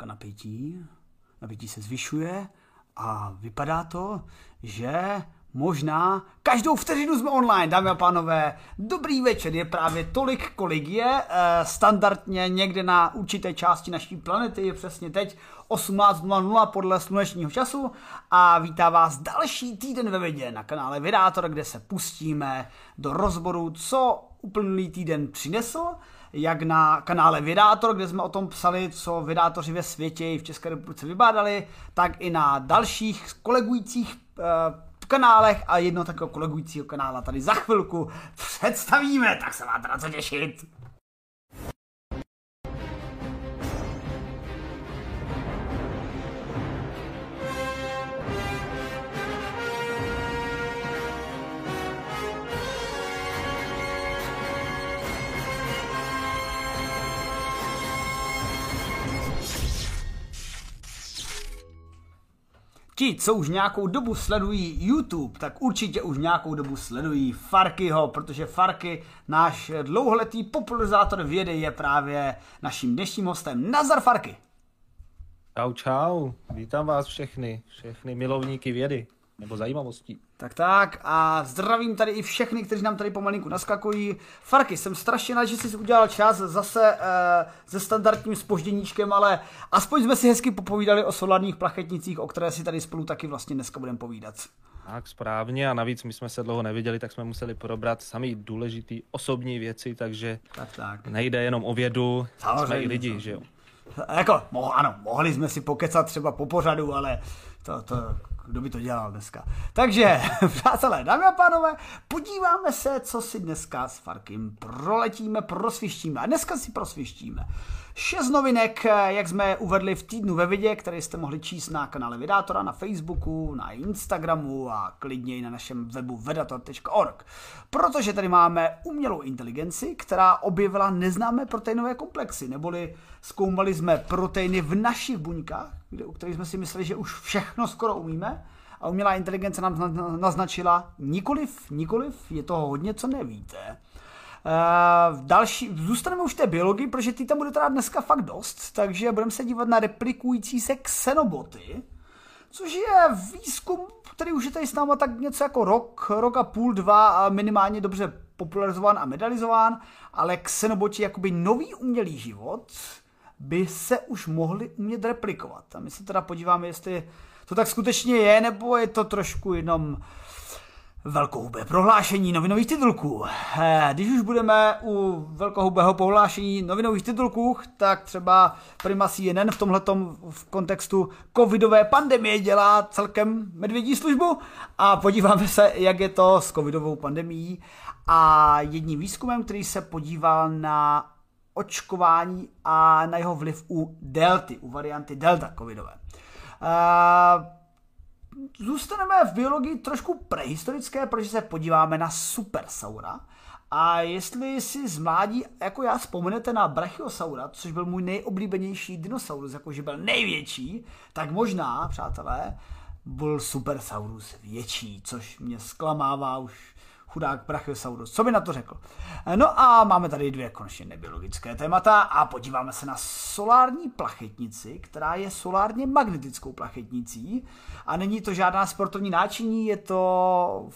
dávka napětí. Napětí se zvyšuje a vypadá to, že Možná každou vteřinu jsme online, dámy a pánové. Dobrý večer, je právě tolik, kolik je. E, standardně někde na určité části naší planety je přesně teď 18.00 podle slunečního času a vítá vás další týden ve vědě na kanále Vydátor, kde se pustíme do rozboru, co uplynulý týden přinesl, jak na kanále Vydátor, kde jsme o tom psali, co vydátoři ve světě i v České republice vybádali, tak i na dalších kolegujících e, kanálech a jedno takového kolegujícího kanála tady za chvilku představíme, tak se máte na co těšit. Ti, co už nějakou dobu sledují YouTube, tak určitě už nějakou dobu sledují Farkyho, protože Farky, náš dlouholetý popularizátor vědy, je právě naším dnešním hostem. Nazar Farky! Čau, čau, vítám vás všechny, všechny milovníky vědy nebo zajímavostí. Tak tak a zdravím tady i všechny, kteří nám tady pomalinku naskakují. Farky, jsem strašně rád, že jsi udělal čas zase e, se standardním spožděníčkem, ale aspoň jsme si hezky popovídali o solárních plachetnicích, o které si tady spolu taky vlastně dneska budeme povídat. Tak správně a navíc my jsme se dlouho neviděli, tak jsme museli probrat sami důležité osobní věci, takže tak, tak. nejde jenom o vědu, Samozřejmě, jsme i lidi, že jo. Jako, mo- ano, mohli jsme si pokecat třeba po pořadu, ale to, to kdo by to dělal dneska. Takže, přátelé, dámy a pánové, podíváme se, co si dneska s Farkim proletíme, prosvištíme. A dneska si prosvištíme Šest novinek, jak jsme uvedli v týdnu ve vidě, které jste mohli číst na kanále Vydátora, na Facebooku, na Instagramu a klidně i na našem webu vedator.org. Protože tady máme umělou inteligenci, která objevila neznámé proteinové komplexy, neboli zkoumali jsme proteiny v našich buňkách, kde, u kterých jsme si mysleli, že už všechno skoro umíme, a umělá inteligence nám naznačila nikoliv, nikoliv, je toho hodně, co nevíte. Uh, další, zůstaneme už té biologii, protože ty tam bude teda dneska fakt dost, takže budeme se dívat na replikující se xenoboty, což je výzkum, který už je tady s náma tak něco jako rok, rok a půl, dva a minimálně dobře popularizován a medalizován, ale xenoboti jakoby nový umělý život by se už mohli umět replikovat. A my se teda podíváme, jestli to tak skutečně je, nebo je to trošku jenom velkohubé prohlášení novinových titulků. Eh, když už budeme u velkohubého prohlášení novinových titulků, tak třeba Prima CNN v tomhletom v kontextu covidové pandemie dělá celkem medvědí službu a podíváme se, jak je to s covidovou pandemií a jedním výzkumem, který se podíval na očkování a na jeho vliv u delty, u varianty delta covidové. Uh, zůstaneme v biologii trošku prehistorické, protože se podíváme na supersaura. A jestli si z mládí, jako já, vzpomenete na Brachiosaura, což byl můj nejoblíbenější dinosaurus, jakože byl největší, tak možná, přátelé, byl Supersaurus větší, což mě zklamává už chudák Brachiosaurus. Co by na to řekl? No a máme tady dvě konečně nebiologické témata a podíváme se na solární plachetnici, která je solárně magnetickou plachetnicí a není to žádná sportovní náčiní, je to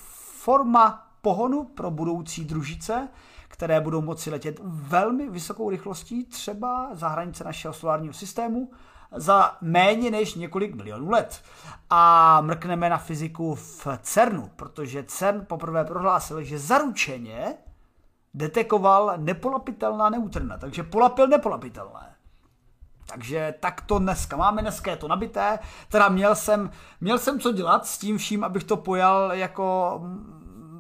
forma pohonu pro budoucí družice, které budou moci letět velmi vysokou rychlostí, třeba za hranice našeho solárního systému, za méně než několik milionů let. A mrkneme na fyziku v CERNu, protože CERN poprvé prohlásil, že zaručeně detekoval nepolapitelná neutrina, takže polapil nepolapitelné. Takže tak to dneska máme, dneska je to nabité, teda měl jsem, měl jsem co dělat s tím vším, abych to pojal jako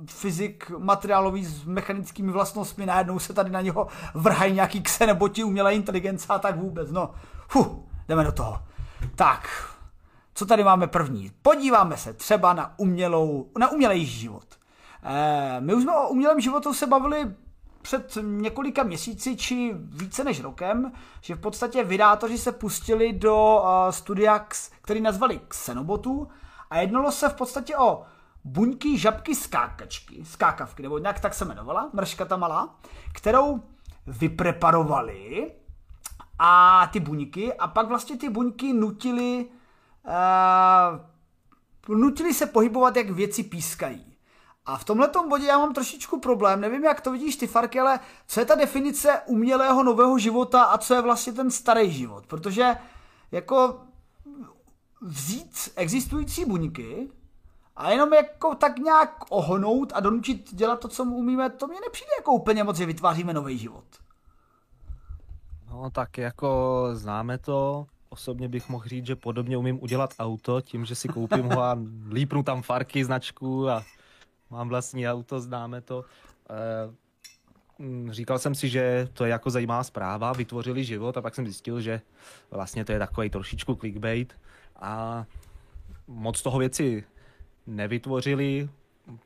fyzik materiálový s mechanickými vlastnostmi, najednou se tady na něho vrhají nějaký ksenoboti, umělé inteligence a tak vůbec, no. Fuh, jdeme do toho. Tak, co tady máme první? Podíváme se třeba na umělou, na umělý život. E, my už jsme o umělém životu se bavili před několika měsíci či více než rokem, že v podstatě vydátoři se pustili do uh, studia, který nazvali Xenobotů a jednalo se v podstatě o buňky žabky skákačky, skákavky, nebo nějak tak se jmenovala, mrška ta malá, kterou vypreparovali a ty buňky a pak vlastně ty buňky nutili uh, nutili se pohybovat, jak věci pískají. A v tomhle bodě já mám trošičku problém, nevím, jak to vidíš ty, Farky, ale co je ta definice umělého nového života a co je vlastně ten starý život? Protože jako vzít existující buňky a jenom jako tak nějak ohnout a donučit dělat to, co umíme, to mě nepřijde jako úplně moc, že vytváříme nový život. No tak jako známe to, osobně bych mohl říct, že podobně umím udělat auto tím, že si koupím ho a lípnu tam farky, značku a mám vlastní auto, známe to. E, říkal jsem si, že to je jako zajímavá zpráva, vytvořili život a pak jsem zjistil, že vlastně to je takový trošičku clickbait a moc toho věci nevytvořili,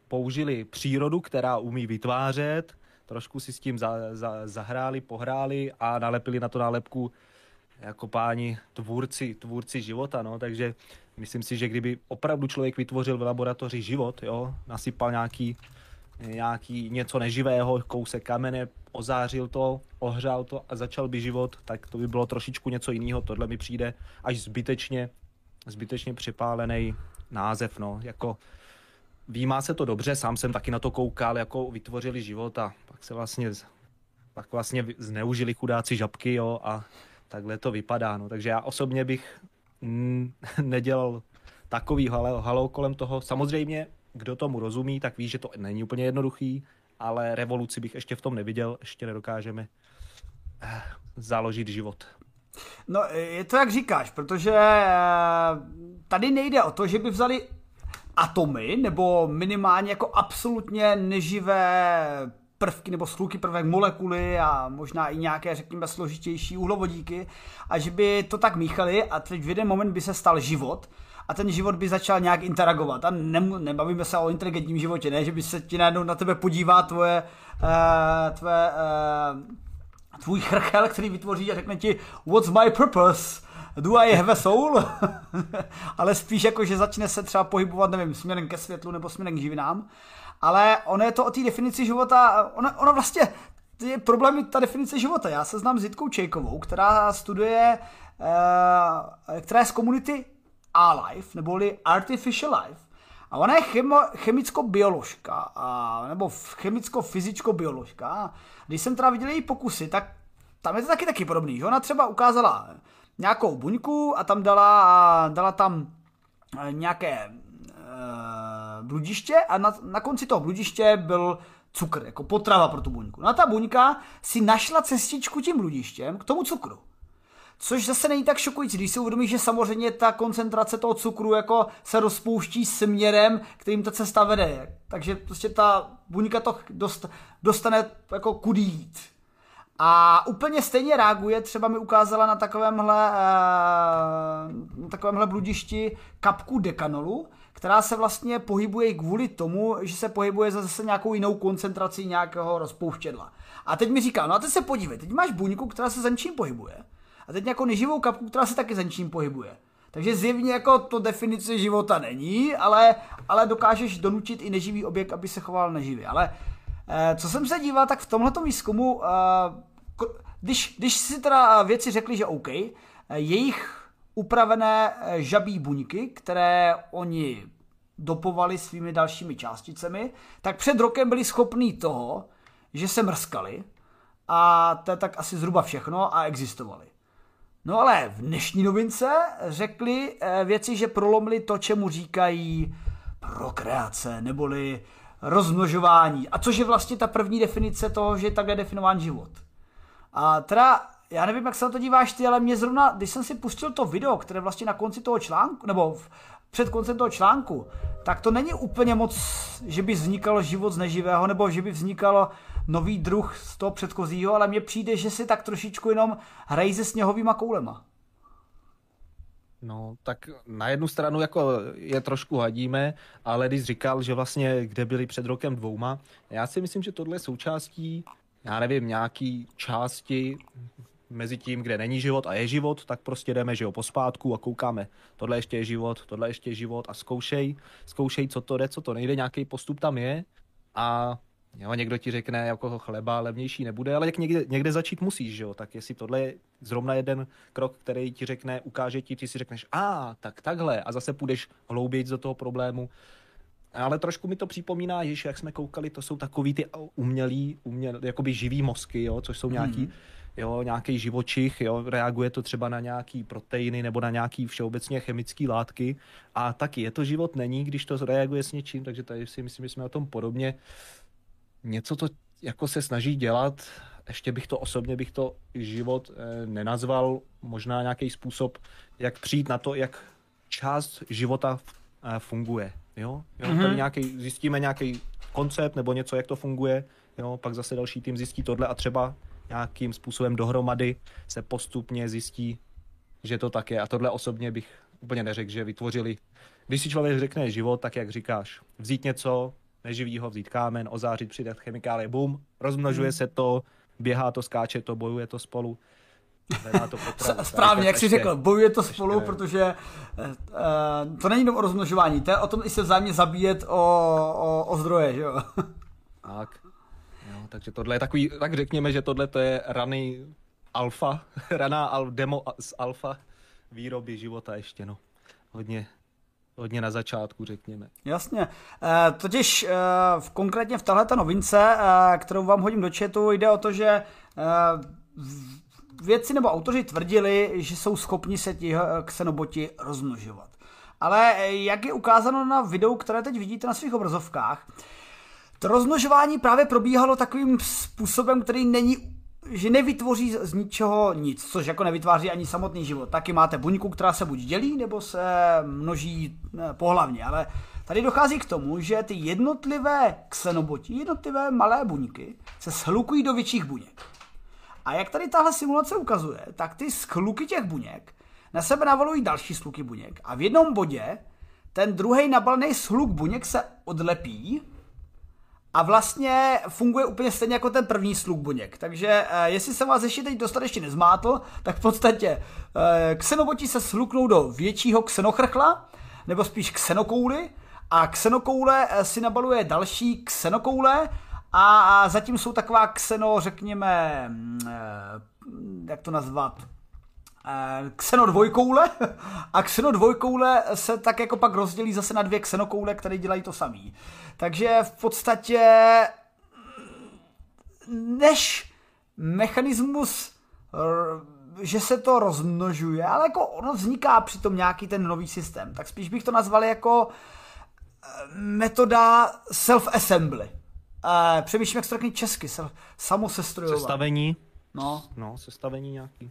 použili přírodu, která umí vytvářet, trošku si s tím za, za, zahráli, pohráli a nalepili na to nálepku jako páni tvůrci, tvůrci života, no, takže myslím si, že kdyby opravdu člověk vytvořil v laboratoři život, jo, nasypal nějaký, nějaký něco neživého, kousek kamene, ozářil to, ohřál to a začal by život, tak to by bylo trošičku něco jiného. Tohle mi přijde až zbytečně, zbytečně připálený název, no, jako výmá se to dobře, sám jsem taky na to koukal, jako vytvořili život a pak se vlastně, pak vlastně zneužili chudáci žabky, jo, a takhle to vypadá, no, takže já osobně bych nedělal takový halo, halo kolem toho. Samozřejmě, kdo tomu rozumí, tak ví, že to není úplně jednoduchý, ale revoluci bych ještě v tom neviděl, ještě nedokážeme eh, založit život. No, je to jak říkáš, protože eh, tady nejde o to, že by vzali atomy, nebo minimálně jako absolutně neživé prvky nebo sluky prvek, molekuly a možná i nějaké, řekněme, složitější uhlovodíky a že by to tak míchali a teď v jeden moment by se stal život a ten život by začal nějak interagovat a ne, nebavíme se o inteligentním životě, ne, že by se ti najednou na tebe podívá tvoje, uh, tvoje uh, tvůj chrchel, který vytvoří a řekne ti what's my purpose, do I have a soul? ale spíš jako, že začne se třeba pohybovat, nevím, směrem ke světlu nebo směrem k živinám. Ale ono je to o té definici života, ono, ono vlastně, je problém ta definice života. Já se znám s Jitkou Čejkovou, která studuje, uh, která je z komunity A-Life, neboli Artificial Life. A ona je chemicko-bioložka, a, nebo chemicko-fyzicko-bioložka. Když jsem teda viděl její pokusy, tak tam je to taky taky podobný, že ona třeba ukázala nějakou buňku a tam dala, dala tam eh, nějaké e, bludiště a na, na konci toho bludiště byl cukr, jako potrava pro tu buňku. No a ta buňka si našla cestičku tím bludištěm k tomu cukru. Což zase není tak šokující, když si uvědomíš, že samozřejmě ta koncentrace toho cukru jako se rozpouští směrem, kterým ta cesta vede. Takže prostě ta buňka to dost, dostane jako kudy jít. A úplně stejně reaguje, třeba mi ukázala na takovémhle, eh, na takovémhle bludišti kapku dekanolu, která se vlastně pohybuje kvůli tomu, že se pohybuje za zase nějakou jinou koncentrací nějakého rozpouštědla. A teď mi říká, no a teď se podívej, teď máš buňku, která se za ničím pohybuje. A teď nějakou neživou kapku, která se taky za ničím pohybuje. Takže zjevně jako to definice života není, ale, ale dokážeš donutit i neživý objekt, aby se choval neživě. Ale eh, co jsem se díval, tak v tomhle výzkumu eh, když, když si teda věci řekli, že OK, jejich upravené eh, žabí buňky, které oni dopovali svými dalšími částicemi, tak před rokem byli schopní toho, že se mrskali a to je tak asi zhruba všechno a existovali. No ale v dnešní novince řekli eh, věci, že prolomili to, čemu říkají prokreace, neboli rozmnožování. A což je vlastně ta první definice toho, že je takhle definován život. A teda, já nevím, jak se na to díváš ty, ale mě zrovna, když jsem si pustil to video, které vlastně na konci toho článku, nebo v, před koncem toho článku, tak to není úplně moc, že by vznikal život z neživého, nebo že by vznikal nový druh z toho předchozího, ale mně přijde, že si tak trošičku jenom hrají se sněhovýma koulema. No, tak na jednu stranu jako je trošku hadíme, ale když říkal, že vlastně kde byli před rokem dvouma, já si myslím, že tohle je součástí já nevím, nějaký části mezi tím, kde není život a je život, tak prostě jdeme, že jo, pospátku a koukáme, tohle ještě je život, tohle ještě je život a zkoušej, zkoušej, co to jde, co to nejde, nějaký postup tam je a Jo, někdo ti řekne, jako chleba levnější nebude, ale jak někde, někde začít musíš, že jo? Tak jestli tohle je zrovna jeden krok, který ti řekne, ukáže ti, ty si řekneš, a tak takhle, a zase půjdeš hlouběji do toho problému. Ale trošku mi to připomíná, že jak jsme koukali, to jsou takový ty umělý, umělý jakoby živý mozky, jo, což jsou nějaký, hmm. Jo, nějaký živočich, jo, reaguje to třeba na nějaký proteiny nebo na nějaký všeobecně chemické látky a taky je to život není, když to reaguje s něčím, takže tady si myslím, že jsme o tom podobně něco, co jako se snaží dělat, ještě bych to osobně bych to život eh, nenazval, možná nějaký způsob, jak přijít na to, jak část života eh, funguje. Jo? Jo? Mm-hmm. Tady nějaký, zjistíme nějaký koncept nebo něco, jak to funguje, jo? pak zase další tým zjistí tohle a třeba nějakým způsobem dohromady se postupně zjistí, že to tak je. A tohle osobně bych úplně neřekl, že vytvořili. Když si člověk řekne život, tak jak říkáš, vzít něco, neživýho, vzít kámen, ozářit, přidat chemikálie, bum, rozmnožuje hmm. se to, běhá to, skáče to, bojuje to spolu. To potravu, Správně, jak jsi řekl, bojuje to spolu, ještě, protože uh, to není jenom o rozmnožování, to je o tom i se vzájemně zabíjet o, o, o zdroje, že jo? Tak. Takže tohle je takový, tak řekněme, že tohle to je raný alfa, raná al, demo z alfa výroby života ještě, no. Hodně, hodně na začátku, řekněme. Jasně. E, totiž e, v, konkrétně v tahle novince, e, kterou vám hodím do chatu, jde o to, že e, vědci nebo autoři tvrdili, že jsou schopni se ti ksenoboti rozmnožovat. Ale jak je ukázáno na videu, které teď vidíte na svých obrazovkách, to rozmnožování právě probíhalo takovým způsobem, který není že nevytvoří z ničeho nic, což jako nevytváří ani samotný život. Taky máte buňku, která se buď dělí, nebo se množí pohlavně, ale tady dochází k tomu, že ty jednotlivé ksenoboti, jednotlivé malé buňky se shlukují do větších buněk. A jak tady tahle simulace ukazuje, tak ty skluky těch buněk na sebe navalují další skluky buněk a v jednom bodě ten druhý nabalný shluk buněk se odlepí a vlastně funguje úplně stejně jako ten první sluk buněk. Takže eh, jestli se vás ještě teď dostatečně nezmátl, tak v podstatě eh, ksenoboti se sluknou do většího ksenochrchla, nebo spíš ksenokouly, a ksenokoule eh, si nabaluje další ksenokoule a, zatím jsou taková kseno, řekněme, mm, jak to nazvat, Xeno dvojkoule a Xeno dvojkoule se tak jako pak rozdělí zase na dvě Xenokoule, které dělají to samý. Takže v podstatě než mechanismus že se to rozmnožuje, ale jako ono vzniká přitom nějaký ten nový systém, tak spíš bych to nazval jako eh, metoda self-assembly. Přemýšlím, jak se to řekne česky, samosestrojování. Sestavení. No. No, sestavení nějaký.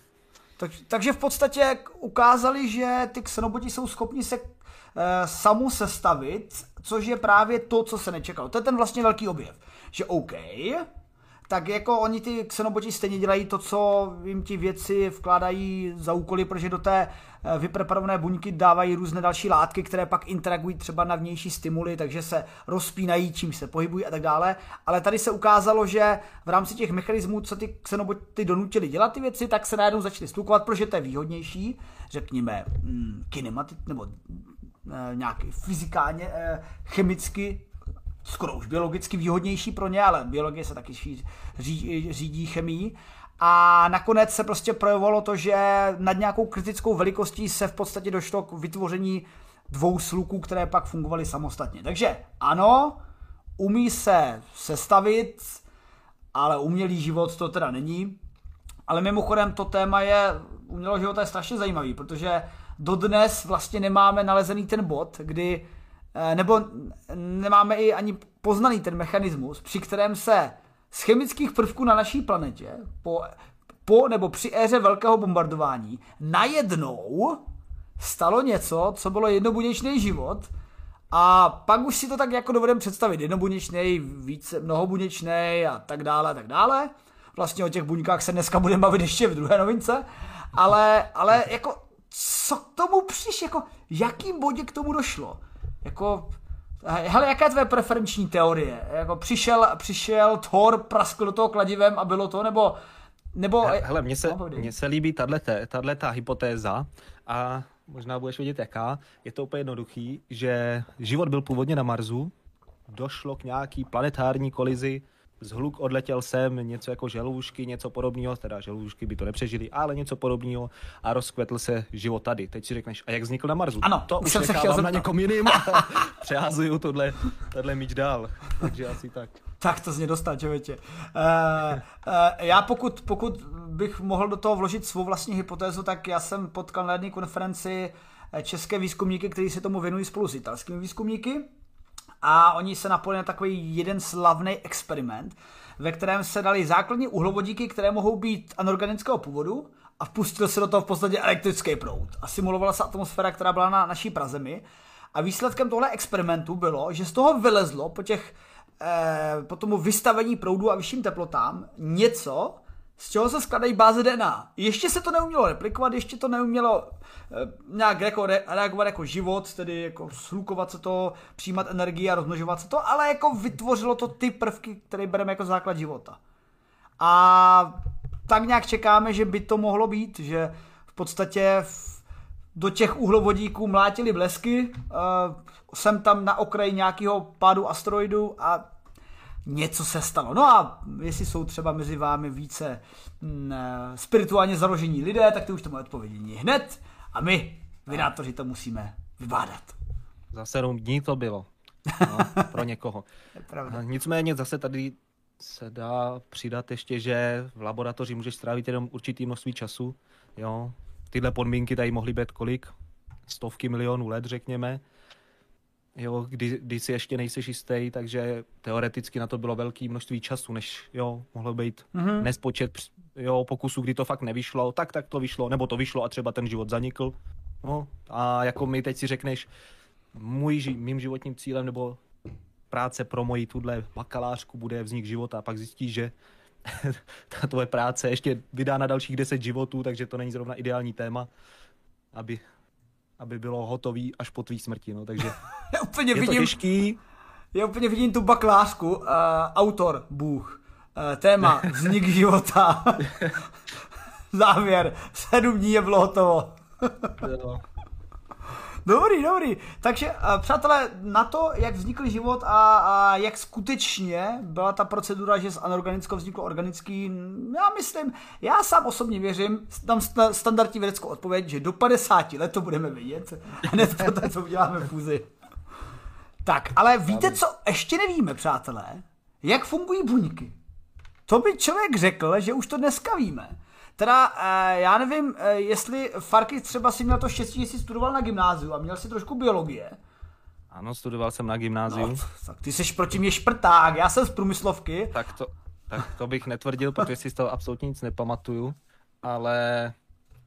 Tak, takže v podstatě ukázali, že ty xenoboti jsou schopni se e, samu sestavit, což je právě to, co se nečekalo. To je ten vlastně velký objev. Že OK, tak jako oni ty xenoboti stejně dělají to, co jim ti věci vkládají za úkoly, protože do té eh, vypreparované buňky dávají různé další látky, které pak interagují třeba na vnější stimuly, takže se rozpínají, čím se pohybují a tak dále. Ale tady se ukázalo, že v rámci těch mechanismů, co ty xenoboty donutili dělat ty věci, tak se najednou začaly stukovat, protože to je výhodnější, řekněme, hmm, kinematicky nebo nějaký fyzikálně, eh, chemicky skoro už biologicky výhodnější pro ně, ale biologie se taky řídí, řídí chemii. A nakonec se prostě projevovalo to, že nad nějakou kritickou velikostí se v podstatě došlo k vytvoření dvou sluků, které pak fungovaly samostatně. Takže ano, umí se sestavit, ale umělý život to teda není. Ale mimochodem to téma je, umělého života je strašně zajímavý, protože dodnes vlastně nemáme nalezený ten bod, kdy Eh, nebo nemáme i ani poznaný ten mechanismus, při kterém se z chemických prvků na naší planetě po, po nebo při éře velkého bombardování najednou stalo něco, co bylo jednobuněčný život a pak už si to tak jako dovedeme představit. Jednobuněčný, více, mnohobuněčný a tak dále a tak dále. Vlastně o těch buňkách se dneska budeme bavit ještě v druhé novince. Ale, ale jako co k tomu přišlo, jako jakým bodě k tomu došlo? Jako, hele, jaká je tvoje preferenční teorie? Jako přišel, přišel Thor, praskl do toho kladivem a bylo to, nebo... nebo hele, mně se, no, mně se líbí tahle ta hypotéza a možná budeš vědět jaká. Je to úplně jednoduchý, že život byl původně na Marsu, došlo k nějaký planetární kolizi, zhluk odletěl sem, něco jako želůžky, něco podobného, teda želůžky by to nepřežili, ale něco podobného a rozkvetl se život tady. Teď si řekneš, a jak vznikl na Marsu? Ano, to už jsem se chtěl na někom jiným a přehazuju tohle, tohle míč dál. Takže asi tak. Tak to z mě dostat, člověče. Uh, uh, já pokud, pokud bych mohl do toho vložit svou vlastní hypotézu, tak já jsem potkal na jedné konferenci české výzkumníky, kteří se tomu věnují spolu s italskými výzkumníky a oni se napojili na takový jeden slavný experiment, ve kterém se dali základní uhlovodíky, které mohou být anorganického původu a vpustil se do toho v podstatě elektrický proud. A simulovala se atmosféra, která byla na naší prazemi. A výsledkem tohle experimentu bylo, že z toho vylezlo po těch eh, po tomu vystavení proudu a vyšším teplotám něco, z čeho se skladají báze DNA. Ještě se to neumělo replikovat, ještě to neumělo e, nějak jako re, reagovat jako život, tedy jako slukovat se to, přijímat energii a rozmnožovat se to, ale jako vytvořilo to ty prvky, které bereme jako základ života. A tak nějak čekáme, že by to mohlo být, že v podstatě v, do těch uhlovodíků mlátili blesky, e, jsem tam na okraji nějakého pádu asteroidu a něco se stalo. No a jestli jsou třeba mezi vámi více mm, spirituálně založení lidé, tak ty už to mají odpovědění hned a my, vydátoři, to musíme vybádat. Za sedm dní to bylo. No, pro někoho. Nicméně zase tady se dá přidat ještě, že v laboratoři můžeš strávit jenom určitý množství času. Jo. Tyhle podmínky tady mohly být kolik? Stovky milionů let, řekněme jo, kdy, kdy si ještě nejseš jistý, takže teoreticky na to bylo velké množství času, než jo, mohlo být mm-hmm. nespočet jo, pokusů, kdy to fakt nevyšlo, tak tak to vyšlo, nebo to vyšlo a třeba ten život zanikl. No, a jako mi teď si řekneš, můj, mým životním cílem nebo práce pro moji tuhle bakalářku bude vznik života a pak zjistíš, že ta tvoje práce ještě vydá na dalších deset životů, takže to není zrovna ideální téma, aby aby bylo hotový až po tvý smrti, no, takže já úplně je vidím, to těžký. Já úplně vidím tu baklářku, uh, autor, Bůh, uh, téma, vznik života, závěr, sedm dní je bylo hotovo. Dobrý, dobrý. Takže, uh, přátelé, na to, jak vznikl život a, a jak skutečně byla ta procedura, že z anorganického vzniklo organický, já myslím, já sám osobně věřím, tam standardní vědeckou odpověď, že do 50 let to budeme vidět, hned to co uděláme fúzi. Tak, ale víte, co ještě nevíme, přátelé? Jak fungují buňky? To by člověk řekl, že už to dneska víme. Teda eh, já nevím, eh, jestli Farky třeba si měl to štěstí, že jsi studoval na gymnáziu a měl si trošku biologie. Ano, studoval jsem na gymnáziu. No, tak ty jsi proti mě šprták, já jsem z průmyslovky. Tak to, tak to bych netvrdil, protože si z toho absolutně nic nepamatuju, ale,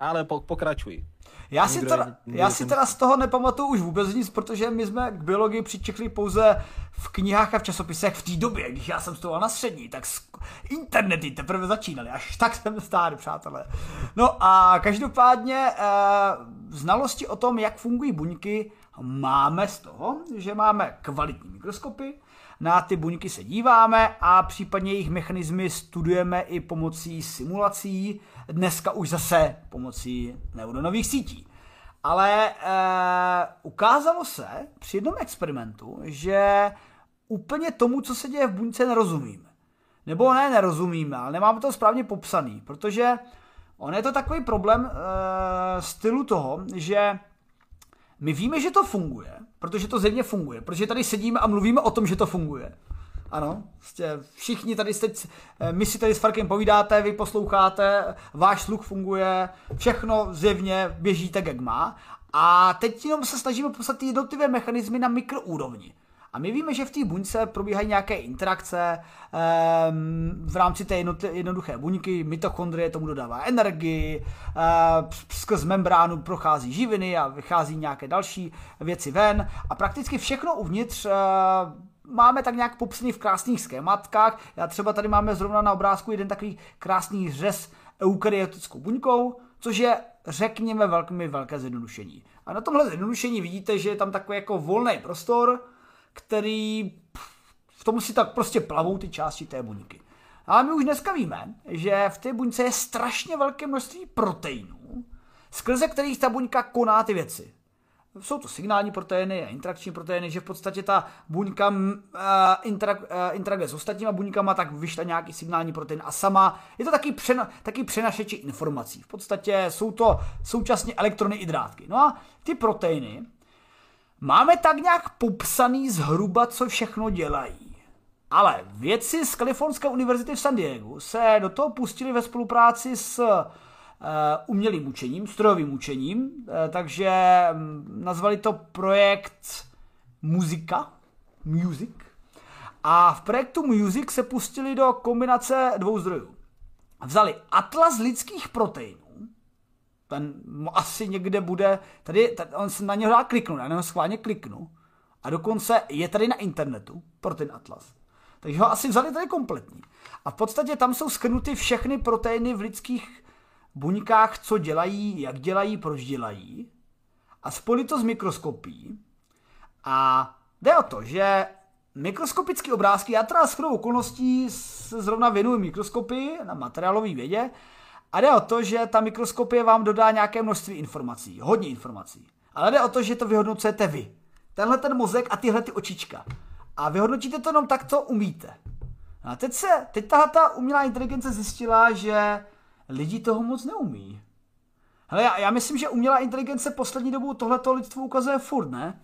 ale po, pokračuj. Já si, teda, já si teda z toho nepamatuju už vůbec nic, protože my jsme k biologii přičekli pouze v knihách a v časopisech v té době, když já jsem studoval na střední, tak internety teprve začínaly, až tak jsem starý, přátelé. No a každopádně eh, znalosti o tom, jak fungují buňky, máme z toho, že máme kvalitní mikroskopy, na ty buňky se díváme a případně jejich mechanismy studujeme i pomocí simulací, dneska už zase pomocí neuronových sítí. Ale e, ukázalo se při jednom experimentu, že úplně tomu, co se děje v buňce, nerozumíme. Nebo ne, nerozumíme, ale nemáme to správně popsaný, protože on je to takový problém e, stylu toho, že my víme, že to funguje, protože to zevně funguje, protože tady sedíme a mluvíme o tom, že to funguje. Ano, prostě všichni tady jste, eh, my si tady s Farkem povídáte, vy posloucháte, váš sluch funguje, všechno zjevně běží tak, jak má. A teď jenom se snažíme poslat ty jednotlivé mechanismy na mikroúrovni. A my víme, že v té buňce probíhají nějaké interakce um, v rámci té jednoduché buňky, mitochondrie tomu dodává energii, uh, skrz membránu prochází živiny a vychází nějaké další věci ven a prakticky všechno uvnitř uh, máme tak nějak popsaný v krásných schématkách. Já třeba tady máme zrovna na obrázku jeden takový krásný řez eukaryotickou buňkou, což je, řekněme, velmi velké zjednodušení. A na tomhle zjednodušení vidíte, že je tam takový jako volný prostor, který v tom si tak prostě plavou ty části té buňky. Ale my už dneska víme, že v té buňce je strašně velké množství proteinů, skrze kterých ta buňka koná ty věci. Jsou to signální proteiny a interakční proteiny, že v podstatě ta buňka uh, interak, uh, interaguje s ostatníma buňkama, tak vyšle nějaký signální protein a sama. Je to taky, přena, taky přenašeči informací. V podstatě jsou to současně elektrony i drátky. No a ty proteiny máme tak nějak popsaný zhruba, co všechno dělají. Ale vědci z Kalifornské univerzity v San Diego se do toho pustili ve spolupráci s Eh, umělým učením, strojovým učením, eh, takže mm, nazvali to projekt Muzika, Music. A v projektu Music se pustili do kombinace dvou zdrojů. Vzali atlas lidských proteinů, ten asi někde bude, tady, tady on se na něho dá kliknout, já na schválně kliknu, a dokonce je tady na internetu pro ten atlas. Takže ho asi vzali tady kompletní. A v podstatě tam jsou schrnuty všechny proteiny v lidských buňkách, co dělají, jak dělají, proč dělají a spojit to s mikroskopí. A jde o to, že mikroskopické obrázky, já teda s chodou okolností se zrovna věnuju mikroskopy na materiálové vědě, a jde o to, že ta mikroskopie vám dodá nějaké množství informací, hodně informací. Ale jde o to, že to vyhodnocujete vy. Tenhle ten mozek a tyhle ty očička. A vyhodnotíte to jenom tak, co umíte. A teď se, teď tahle ta umělá inteligence zjistila, že lidi toho moc neumí. Hele, já, já myslím, že umělá inteligence poslední dobou tohleto lidstvo ukazuje furt, ne?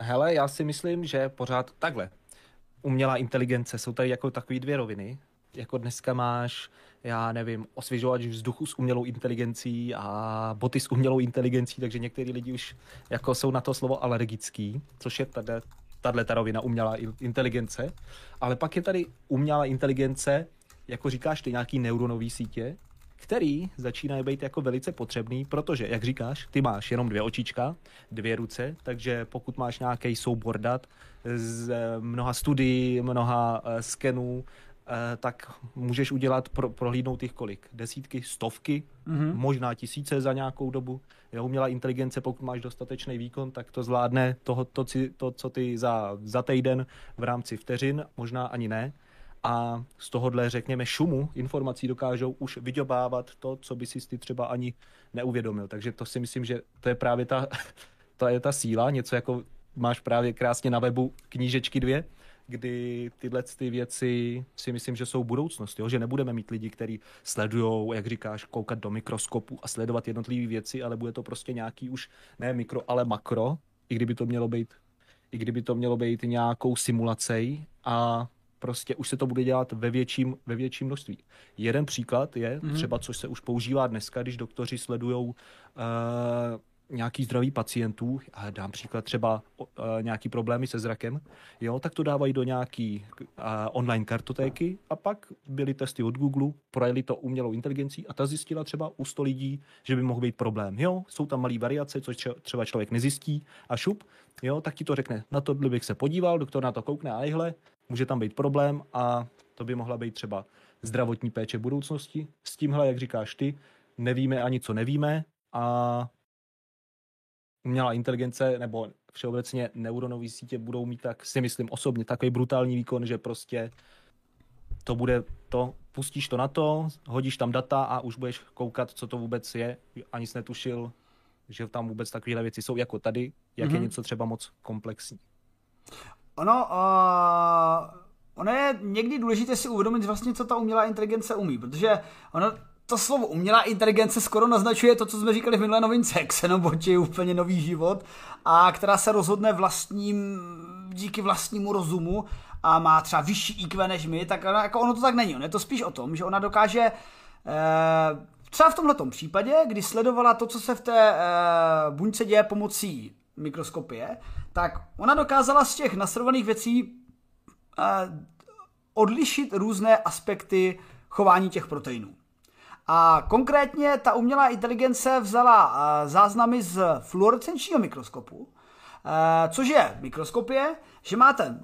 Hele, já si myslím, že pořád takhle. Umělá inteligence, jsou tady jako takové dvě roviny. Jako dneska máš, já nevím, osvěžovač vzduchu s umělou inteligencí a boty s umělou inteligencí, takže některý lidi už jako jsou na to slovo alergický, což je tady, tahle ta rovina umělá inteligence. Ale pak je tady umělá inteligence, jako říkáš ty, nějaký neuronový sítě, který začínají být jako velice potřebný, protože, jak říkáš, ty máš jenom dvě očička, dvě ruce, takže pokud máš nějaký soubor dat z eh, mnoha studií, mnoha uh, skenů, uh, tak můžeš udělat, pro, prohlídnout těch kolik? Desítky, stovky, mm-hmm. možná tisíce za nějakou dobu. Jo, umělá inteligence, pokud máš dostatečný výkon, tak to zvládne toho, to, to, co ty za, za týden v rámci vteřin, možná ani ne a z tohohle, řekněme, šumu informací dokážou už vyděbávat to, co by si ty třeba ani neuvědomil. Takže to si myslím, že to je právě ta, to je ta síla, něco jako máš právě krásně na webu knížečky dvě, kdy tyhle ty věci si myslím, že jsou budoucnost, jo? že nebudeme mít lidi, kteří sledují, jak říkáš, koukat do mikroskopu a sledovat jednotlivé věci, ale bude to prostě nějaký už ne mikro, ale makro, i kdyby to mělo být i kdyby to mělo být nějakou simulací a prostě už se to bude dělat ve větším, ve větším množství. Jeden příklad je mm-hmm. třeba, což se už používá dneska, když doktoři sledují uh, nějaký zdraví pacientů, a dám příklad třeba uh, nějaký problémy se zrakem, jo, tak to dávají do nějaký uh, online kartotéky a pak byly testy od Google, projeli to umělou inteligencí a ta zjistila třeba u 100 lidí, že by mohl být problém. Jo, jsou tam malé variace, což třeba člověk nezjistí a šup, jo, tak ti to řekne, na to bych se podíval, doktor na to koukne a jhle, může tam být problém a to by mohla být třeba zdravotní péče budoucnosti. S tímhle, jak říkáš ty, nevíme ani co nevíme a umělá inteligence nebo všeobecně neuronové sítě budou mít tak, si myslím osobně, takový brutální výkon, že prostě to bude to, pustíš to na to, hodíš tam data a už budeš koukat, co to vůbec je. Ani jsi netušil, že tam vůbec takovéhle věci jsou jako tady, jak mm-hmm. je mhm. něco třeba moc komplexní. Ono, uh, ono je někdy důležité si uvědomit vlastně, co ta umělá inteligence umí, protože ono, to slovo umělá inteligence skoro naznačuje to, co jsme říkali v minulé novince, Xenobot je úplně nový život a která se rozhodne vlastním, díky vlastnímu rozumu a má třeba vyšší IQ než my, tak ono, jako ono to tak není. Ono je to spíš o tom, že ona dokáže eh, třeba v tomto případě, kdy sledovala to, co se v té eh, buňce děje pomocí mikroskopie, tak ona dokázala z těch nasledovaných věcí uh, odlišit různé aspekty chování těch proteinů. A konkrétně ta umělá inteligence vzala uh, záznamy z fluorescenčního mikroskopu, uh, což je mikroskopie, že máte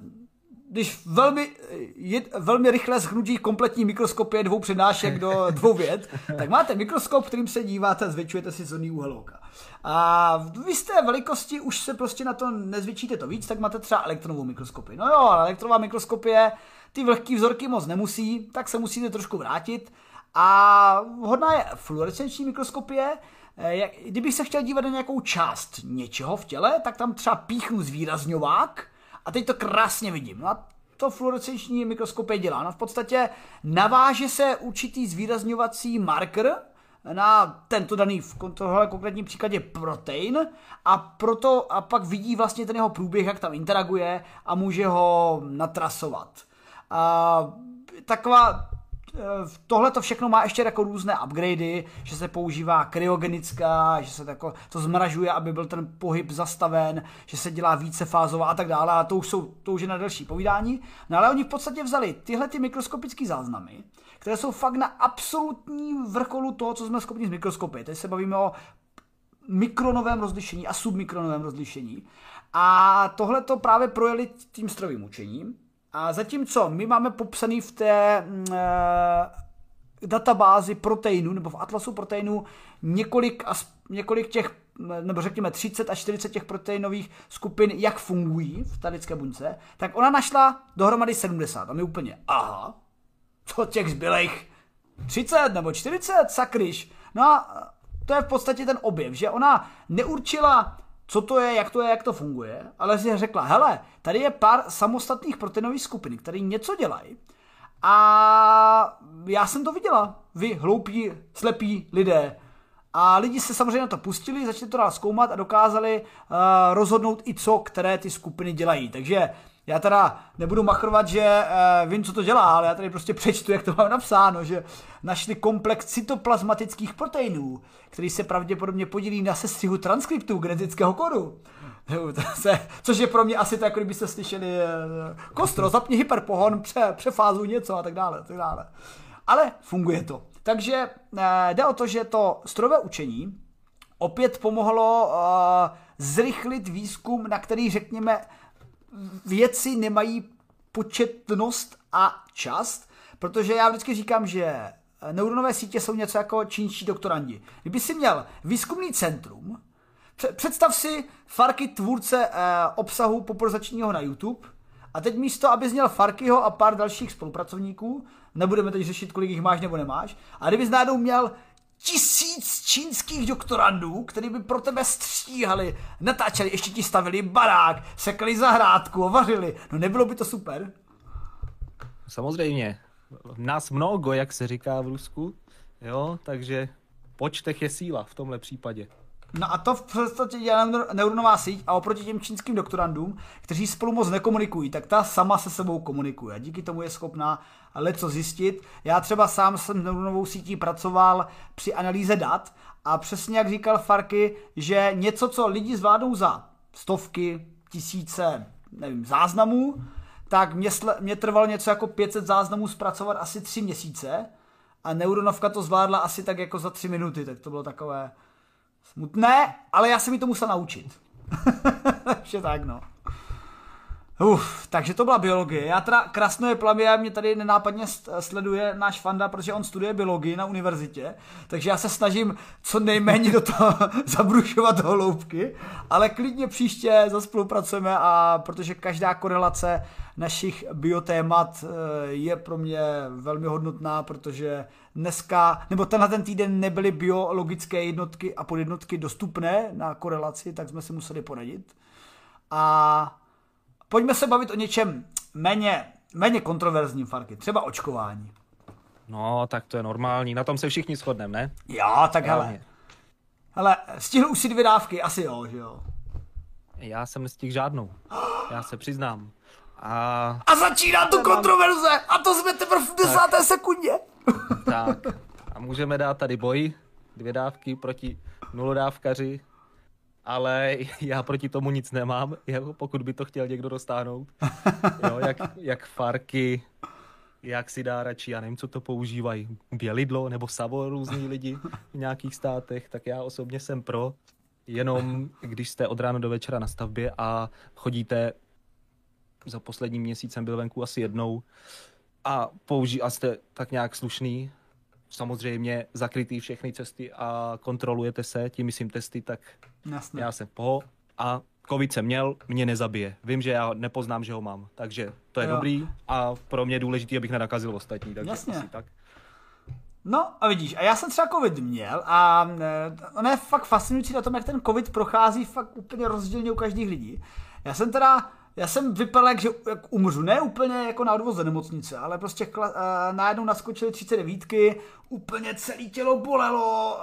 když velmi, je, velmi rychle schnutí kompletní mikroskopie dvou přednášek do dvou věd, tak máte mikroskop, kterým se díváte a zvětšujete si zorný úhel oka. A v jisté velikosti už se prostě na to nezvětšíte to víc, tak máte třeba elektronovou mikroskopii. No jo, ale elektronová mikroskopie ty vlhký vzorky moc nemusí, tak se musíte trošku vrátit. A hodná je fluorescenční mikroskopie, eh, jak, kdybych se chtěl dívat na nějakou část něčeho v těle, tak tam třeba píchnu zvýrazňovák a teď to krásně vidím. No a to fluorescenční mikroskopie dělá. No v podstatě naváže se určitý zvýrazňovací marker na tento daný, v tohle konkrétním příkladě protein a proto a pak vidí vlastně ten jeho průběh, jak tam interaguje a může ho natrasovat. A taková tohle to všechno má ještě jako různé upgradey, že se používá kryogenická, že se tako, to zmražuje, aby byl ten pohyb zastaven, že se dělá více fázová a tak dále a to už, jsou, to už je na další povídání. No ale oni v podstatě vzali tyhle ty mikroskopické záznamy, které jsou fakt na absolutní vrcholu toho, co jsme schopni z mikroskopy. Teď se bavíme o mikronovém rozlišení a submikronovém rozlišení. A tohle to právě projeli tím strojovým učením. A zatímco my máme popsaný v té uh, databázi proteinů, nebo v atlasu proteinů, několik, několik těch, nebo řekněme 30 až 40 těch proteinových skupin, jak fungují v té lidské buňce, tak ona našla dohromady 70. A my úplně, aha, co těch zbylejch 30 nebo 40, sakryš. No a to je v podstatě ten objev, že ona neurčila co to je, jak to je, jak to funguje, ale si řekla, hele, tady je pár samostatných proteinových skupin, které něco dělají a já jsem to viděla. Vy, hloupí, slepí lidé. A lidi se samozřejmě na to pustili, začali to dál zkoumat a dokázali uh, rozhodnout i co, které ty skupiny dělají. Takže já teda nebudu machrovat, že uh, vím, co to dělá, ale já tady prostě přečtu, jak to mám napsáno, že našli komplex cytoplazmatických proteinů, který se pravděpodobně podílí na sestřihu transkriptů genetického kodu. Což je pro mě asi tak, kdybyste slyšeli uh, kostro, zapni hyperpohon, pře, přefázu něco a tak dále, tak dále. Ale funguje to. Takže uh, jde o to, že to strojové učení opět pomohlo uh, zrychlit výzkum, na který řekněme věci nemají početnost a čas, protože já vždycky říkám, že neuronové sítě jsou něco jako čínští doktorandi. Kdyby si měl výzkumný centrum, představ si Farky tvůrce eh, obsahu popularizačního na YouTube a teď místo, abys měl Farkyho a pár dalších spolupracovníků, nebudeme teď řešit, kolik jich máš nebo nemáš, a kdybys náhodou měl tisíc čínských doktorandů, který by pro tebe stříhali, natáčeli, ještě ti stavili barák, sekli zahrádku, vařili. No nebylo by to super? Samozřejmě. Nás mnoho, jak se říká v Rusku, jo, takže počtech je síla v tomhle případě. No a to v podstatě dělá neuronová síť a oproti těm čínským doktorandům, kteří spolu moc nekomunikují, tak ta sama se sebou komunikuje. Díky tomu je schopná co zjistit. Já třeba sám jsem neuronovou sítí pracoval při analýze dat a přesně jak říkal Farky, že něco, co lidi zvládnou za stovky, tisíce, nevím, záznamů, tak mě, mě trvalo něco jako 500 záznamů zpracovat asi tři měsíce a neuronovka to zvládla asi tak jako za tři minuty, tak to bylo takové smutné, ale já jsem mi to musel naučit. Takže tak no. Uf, takže to byla biologie. Já teda Krasnoje plavě mě tady nenápadně sleduje náš fanda, protože on studuje biologii na univerzitě, takže já se snažím co nejméně do toho zabrušovat do hloubky, ale klidně příště zaspolupracujeme a protože každá korelace našich biotémat eh, je pro mě velmi hodnotná, protože dneska, nebo tenhle ten týden nebyly biologické jednotky a podjednotky dostupné na korelaci, tak jsme si museli poradit. A pojďme se bavit o něčem méně, méně kontroverzním, Farky, třeba očkování. No, tak to je normální, na tom se všichni shodneme, ne? Jo, tak hele. Hele, stihl už si dvě dávky, asi jo, že jo? Já jsem nestihl žádnou, já se přiznám. A, a začíná tu kontroverze a to jsme teprve v desáté sekundě. Tak a můžeme dát tady boj, dvě dávky proti nulodávkaři, ale já proti tomu nic nemám, pokud by to chtěl někdo dostáhnout. Jo, jak, jak Farky, jak si dá radši, já nevím, co to používají, bělidlo nebo savo různí lidi v nějakých státech, tak já osobně jsem pro, jenom když jste od rána do večera na stavbě a chodíte, za poslední měsíc jsem byl venku asi jednou, a použí a jste tak nějak slušný, samozřejmě zakrytý všechny cesty a kontrolujete se, tím myslím testy, tak Jasne. já jsem po a covid jsem měl, mě nezabije. Vím, že já nepoznám, že ho mám, takže to je jo. dobrý a pro mě je důležité, abych nenakazil ostatní, takže Jasně. asi tak. No a vidíš, a já jsem třeba covid měl a ono je fakt fascinující na tom, jak ten covid prochází fakt úplně rozdílně u každých lidí. Já jsem teda já jsem vypadal, jak, že jak umřu. Ne úplně jako na odvoze nemocnice, ale prostě kla, uh, najednou naskočily 39, úplně celé tělo bolelo,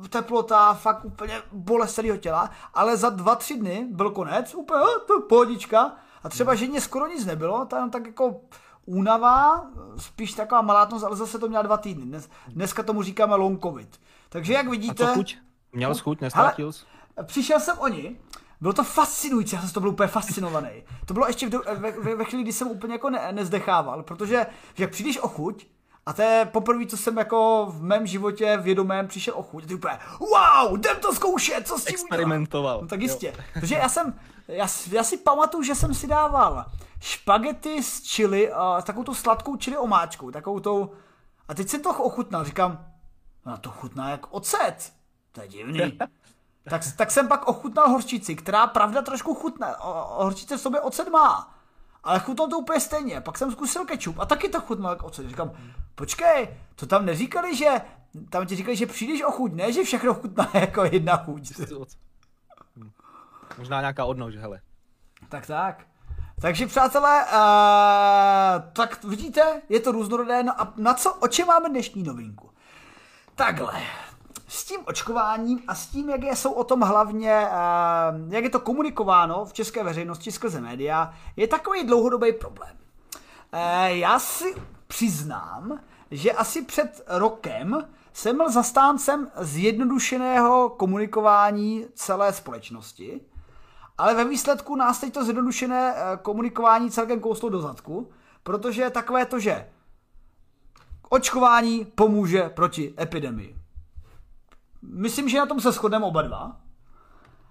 uh, teplota, fakt úplně bolest celého těla, ale za dva, tři dny byl konec, úplně uh, to pohodička. A třeba ženě skoro nic nebylo, tam tak jako únava, spíš taková malátnost, ale zase to měla dva týdny. Dnes, dneska tomu říkáme long covid. Takže jak vidíte... A co chuť? Měl chuť, nestrátil jsi? Přišel jsem oni, bylo to fascinující, já jsem to byl úplně fascinovaný. To bylo ještě v do, ve, ve, ve chvíli, kdy jsem úplně jako ne, nezdechával, protože že jak přijdeš o chuť, a to je poprvé, co jsem jako v mém životě vědomém přišel o chuť. A ty úplně, wow, jdem to zkoušet, co s tím Experimentoval. No tak jistě. Jo. Protože já jsem, já, já si pamatuju, že jsem si dával špagety s chili, uh, s takovou tu sladkou chili omáčkou, takovou tou, a teď jsem to ochutnal, říkám, no to chutná jak ocet. To je divný. tak, tak jsem pak ochutnal horčici, která pravda trošku chutná. Horčice v sobě ocet má. Ale chutnal to úplně stejně. Pak jsem zkusil kečup a taky to chutnal jako ocet. Říkám, počkej, to tam neříkali, že tam ti říkali, že přijdeš o chuť, ne, že všechno chutná jako jedna chuť. Možná nějaká odnož, hele. Tak tak. Takže přátelé, uh, tak vidíte, je to různorodé. No a na co, o čem máme dnešní novinku? Takhle, s tím očkováním a s tím, jak je, jsou o tom hlavně, eh, jak je to komunikováno v české veřejnosti skrze média, je takový dlouhodobý problém. Eh, já si přiznám, že asi před rokem jsem byl zastáncem zjednodušeného komunikování celé společnosti, ale ve výsledku nás teď to zjednodušené eh, komunikování celkem kouslo do zadku, protože je takové to, že očkování pomůže proti epidemii. Myslím, že na tom se shodneme oba dva.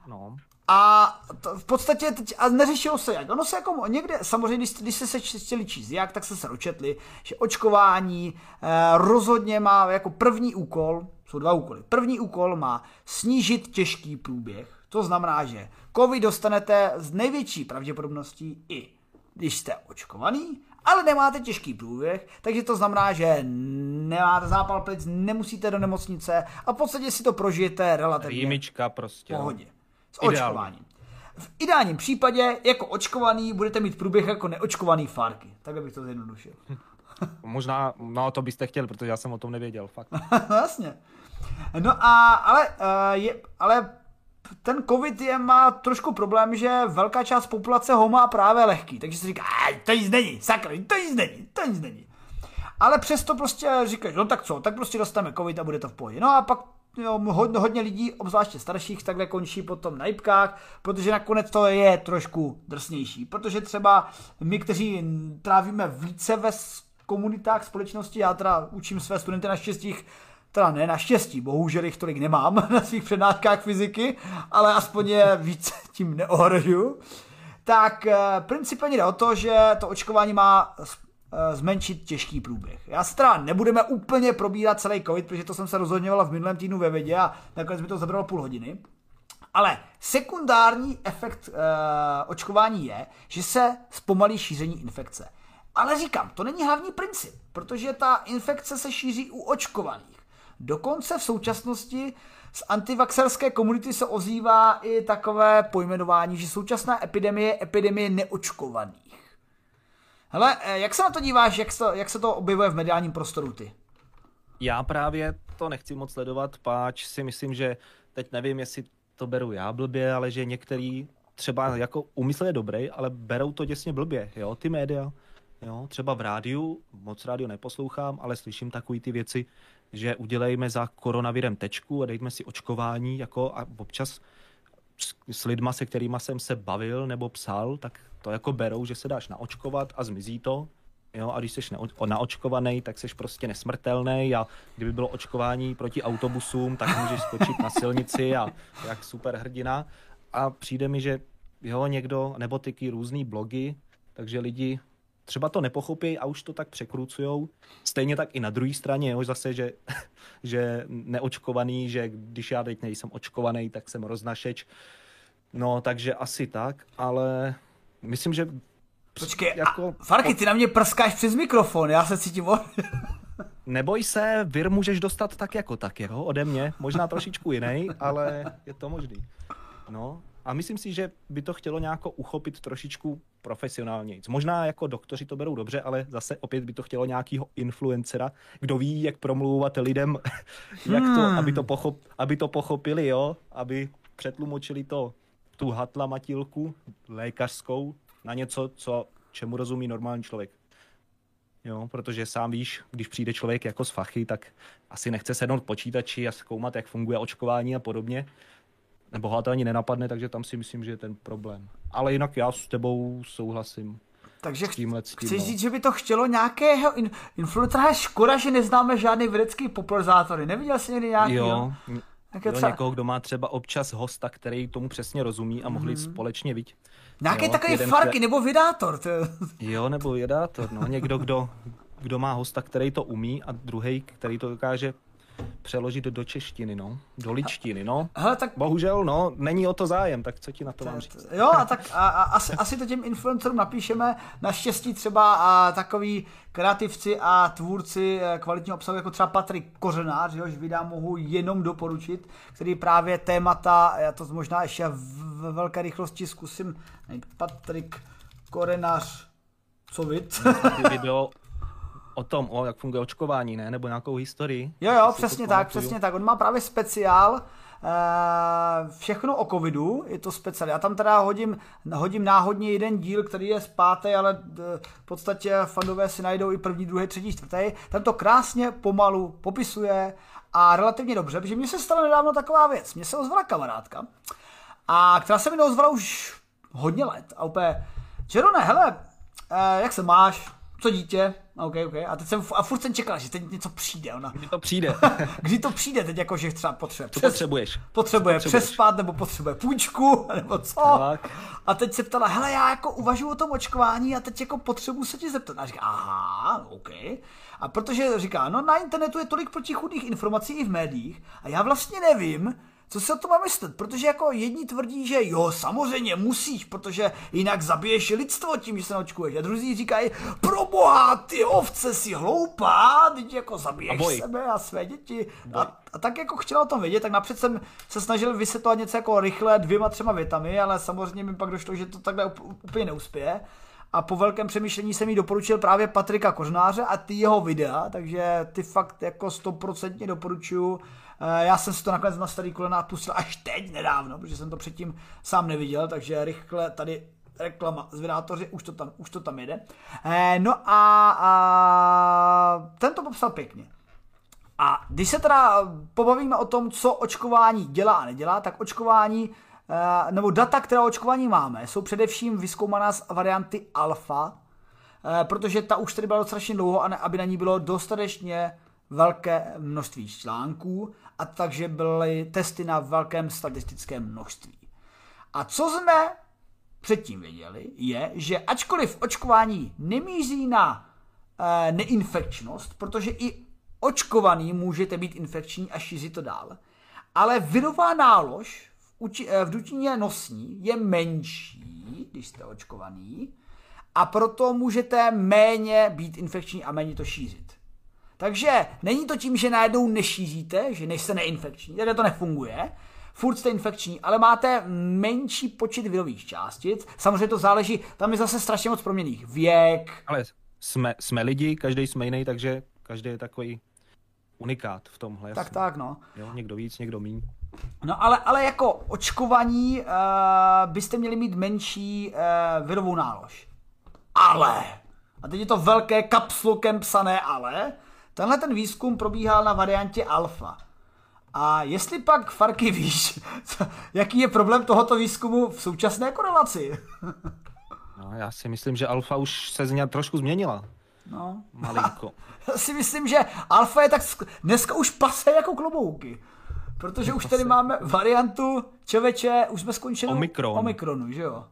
No. A to v podstatě teď, a neřešilo se jak. Ono se jako někde, samozřejmě, když, když se, se chtěli číst jak, tak se se dočetli, že očkování eh, rozhodně má jako první úkol, jsou dva úkoly. První úkol má snížit těžký průběh. To znamená, že COVID dostanete z největší pravděpodobností i když jste očkovaný ale nemáte těžký průběh, takže to znamená, že nemáte zápal plic, nemusíte do nemocnice a v podstatě si to prožijete relativně Výjimička prostě. pohodě. S očkováním. V ideálním případě jako očkovaný budete mít průběh jako neočkovaný farky. Tak bych to zjednodušil. Možná, no to byste chtěl, protože já jsem o tom nevěděl, fakt. no jasně. No a, ale, uh, je, ale ten covid je, má trošku problém, že velká část populace ho má právě lehký, takže si říká, to nic není, sakra, to nic není, to nic není. Ale přesto prostě říkáš, no tak co, tak prostě dostaneme covid a bude to v pohodě. No a pak jo, hodně, hodně lidí, obzvláště starších, takhle končí potom na jibkách, protože nakonec to je trošku drsnější. Protože třeba my, kteří trávíme více ve komunitách společnosti, já teda učím své studenty na štěstích teda ne naštěstí, bohužel jich tolik nemám na svých přednáškách fyziky, ale aspoň je víc tím neohrožuju, tak eh, principálně jde o to, že to očkování má eh, zmenšit těžký průběh. Já se teda nebudeme úplně probírat celý covid, protože to jsem se rozhodňovala v minulém týdnu ve vědě a nakonec mi to zabralo půl hodiny. Ale sekundární efekt e, očkování je, že se zpomalí šíření infekce. Ale říkám, to není hlavní princip, protože ta infekce se šíří u očkovaných. Dokonce v současnosti z antivaxerské komunity se ozývá i takové pojmenování, že současná epidemie je epidemie neočkovaných. Hele, eh, jak se na to díváš, jak se, jak se to objevuje v mediálním prostoru ty? Já právě to nechci moc sledovat, páč si myslím, že teď nevím, jestli to beru já blbě, ale že některý třeba jako úmysl je dobrý, ale berou to děsně blbě, jo, ty média. Jo, třeba v rádiu, moc rádio neposlouchám, ale slyším takové ty věci, že udělejme za koronavirem tečku a dejme si očkování, jako a občas s, lidma, se kterými jsem se bavil nebo psal, tak to jako berou, že se dáš naočkovat a zmizí to. Jo, a když jsi naočkovaný, tak jsi prostě nesmrtelný a kdyby bylo očkování proti autobusům, tak můžeš skočit na silnici a jak super hrdina. A přijde mi, že jo, někdo, nebo tyky různý blogy, takže lidi třeba to nepochopí a už to tak překrucujou. Stejně tak i na druhé straně, jo, zase, že, že neočkovaný, že když já teď nejsem očkovaný, tak jsem roznašeč. No, takže asi tak, ale myslím, že... Počkej, jako... a Farky, ty na mě prskáš přes mikrofon, já se cítím... neboj se, vir můžeš dostat tak jako tak, jo, ode mě. Možná trošičku jiný, ale je to možný. No, a myslím si, že by to chtělo nějak uchopit trošičku profesionálně. Možná jako doktoři to berou dobře, ale zase opět by to chtělo nějakého influencera, kdo ví, jak promlouvat lidem, jak to, Hmm. aby to, pochop, aby to pochopili, jo, aby přetlumočili to, tu hatlamatilku lékařskou na něco, co, čemu rozumí normální člověk. Jo, protože sám víš, když přijde člověk jako z fachy, tak asi nechce sednout k počítači a zkoumat, jak funguje očkování a podobně. Nebo ho to ani nenapadne, takže tam si myslím, že je ten problém. Ale jinak já s tebou souhlasím. Takže S tímhle, s tím, chceš no. říct, že by to chtělo nějakého in, influencera? Je Škoda, že neznáme žádný vědecký popularizátory. Neviděl jsi někdy nějaký? Jo, Tak jo třeba- někoho, kdo má třeba občas hosta, který tomu přesně rozumí a mohli Mhm. společně vidět. Nějaký jo, takový jeden farky nebo vydátor. To... Jo, nebo jedátor, no. Někdo, kdo, kdo má hosta, který to umí a druhý, který to dokáže přeložit do češtiny, no. Do ličtiny, no. Hele, tak Bohužel, no, není o to zájem, tak co ti na to mám říct? Jo, a tak a, a, asi, asi to těm influencerům napíšeme. Naštěstí třeba a, takový kreativci a tvůrci eh, kvalitního obsahu, jako třeba Patrik Kořenář, jehož videa mohu jenom doporučit, který právě témata, já to možná ještě v, v velké rychlosti zkusím. Patrik Kořenář, co vid? Video o tom, o jak funguje očkování, ne? Nebo nějakou historii? Jo, jo, přesně tak, přesně tak. On má právě speciál, eh, všechno o covidu, je to speciál. Já tam teda hodím, hodím náhodně jeden díl, který je z páté, ale eh, v podstatě fandové si najdou i první, druhý, třetí, čtvrtý. Tam to krásně pomalu popisuje a relativně dobře, protože mně se stala nedávno taková věc. Mně se ozvala kamarádka, a která se mi neozvala už hodně let. A úplně, Jerone, hele, eh, jak se máš? Co dítě? OK, OK. A teď jsem, a furt jsem čekal, že teď něco přijde. Ona, Kdy to přijde? Kdy to přijde teď, jako že třeba potřebuje, přes, potřebuješ? potřebuje potřebuješ? přespat, nebo potřebuje půjčku, nebo co. Tak. A teď se ptala, hele, já jako uvažuji o tom očkování a teď jako potřebuji se tě zeptat. A říká, aha, OK. A protože říká, no na internetu je tolik protichudných informací i v médiích a já vlastně nevím, co se o tom má myslet, protože jako jedni tvrdí, že jo, samozřejmě musíš, protože jinak zabiješ lidstvo tím, že se naočkuješ. A druzí říkají, pro boha, ty ovce si hloupá, teď jako A zabiješ boj. sebe a své děti. A, a, tak jako chtěla o tom vědět, tak napřed jsem se snažil vysvětlovat něco jako rychle dvěma, třema větami, ale samozřejmě mi pak došlo, že to takhle úplně neuspěje. A po velkém přemýšlení jsem jí doporučil právě Patrika Kořnáře a ty jeho videa, takže ty fakt jako stoprocentně doporučuju. Eh, Já jsem si to nakonec na starý kolena pustil až teď nedávno, protože jsem to předtím sám neviděl, takže rychle tady reklama z vydátoři, už to tam, už to tam jede. Eh, No a, a ten to popsal pěkně. A když se teda pobavíme o tom, co očkování dělá a nedělá, tak očkování, eh, nebo data, která očkování máme, jsou především vyskoumaná z varianty alfa, protože ta už tady byla dostatečně dlouho, aby na ní bylo dostatečně velké množství článků, a takže byly testy na velkém statistickém množství. A co jsme předtím věděli, je, že ačkoliv očkování nemíří na e, neinfekčnost, protože i očkovaný můžete být infekční a šířit to dál, ale virová nálož v, uči, e, v dutině nosní je menší, když jste očkovaný, a proto můžete méně být infekční a méně to šířit. Takže není to tím, že najednou nešíříte, že nejste neinfekční, takhle to nefunguje. Furt jste infekční, ale máte menší počet virových částic. Samozřejmě to záleží, tam je zase strašně moc proměných. Věk, Ale jsme, jsme lidi, každý jsme jiný, takže každý je takový unikát v tomhle. tak jasně. tak no. Jo, někdo víc, někdo míň. No ale, ale jako očkovaní uh, byste měli mít menší uh, virovou nálož. Ale, a teď je to velké kapslukem psané ale, tenhle ten výzkum probíhal na variantě alfa. A jestli pak, Farky, víš, co, jaký je problém tohoto výzkumu v současné korelaci? No, já si myslím, že alfa už se z ní trošku změnila. No. Malinko. Já si myslím, že alfa je tak sk- dneska už pase jako klobouky. Protože už tady máme variantu, čověče, už jsme skončili Omikron. Omikronu, že jo?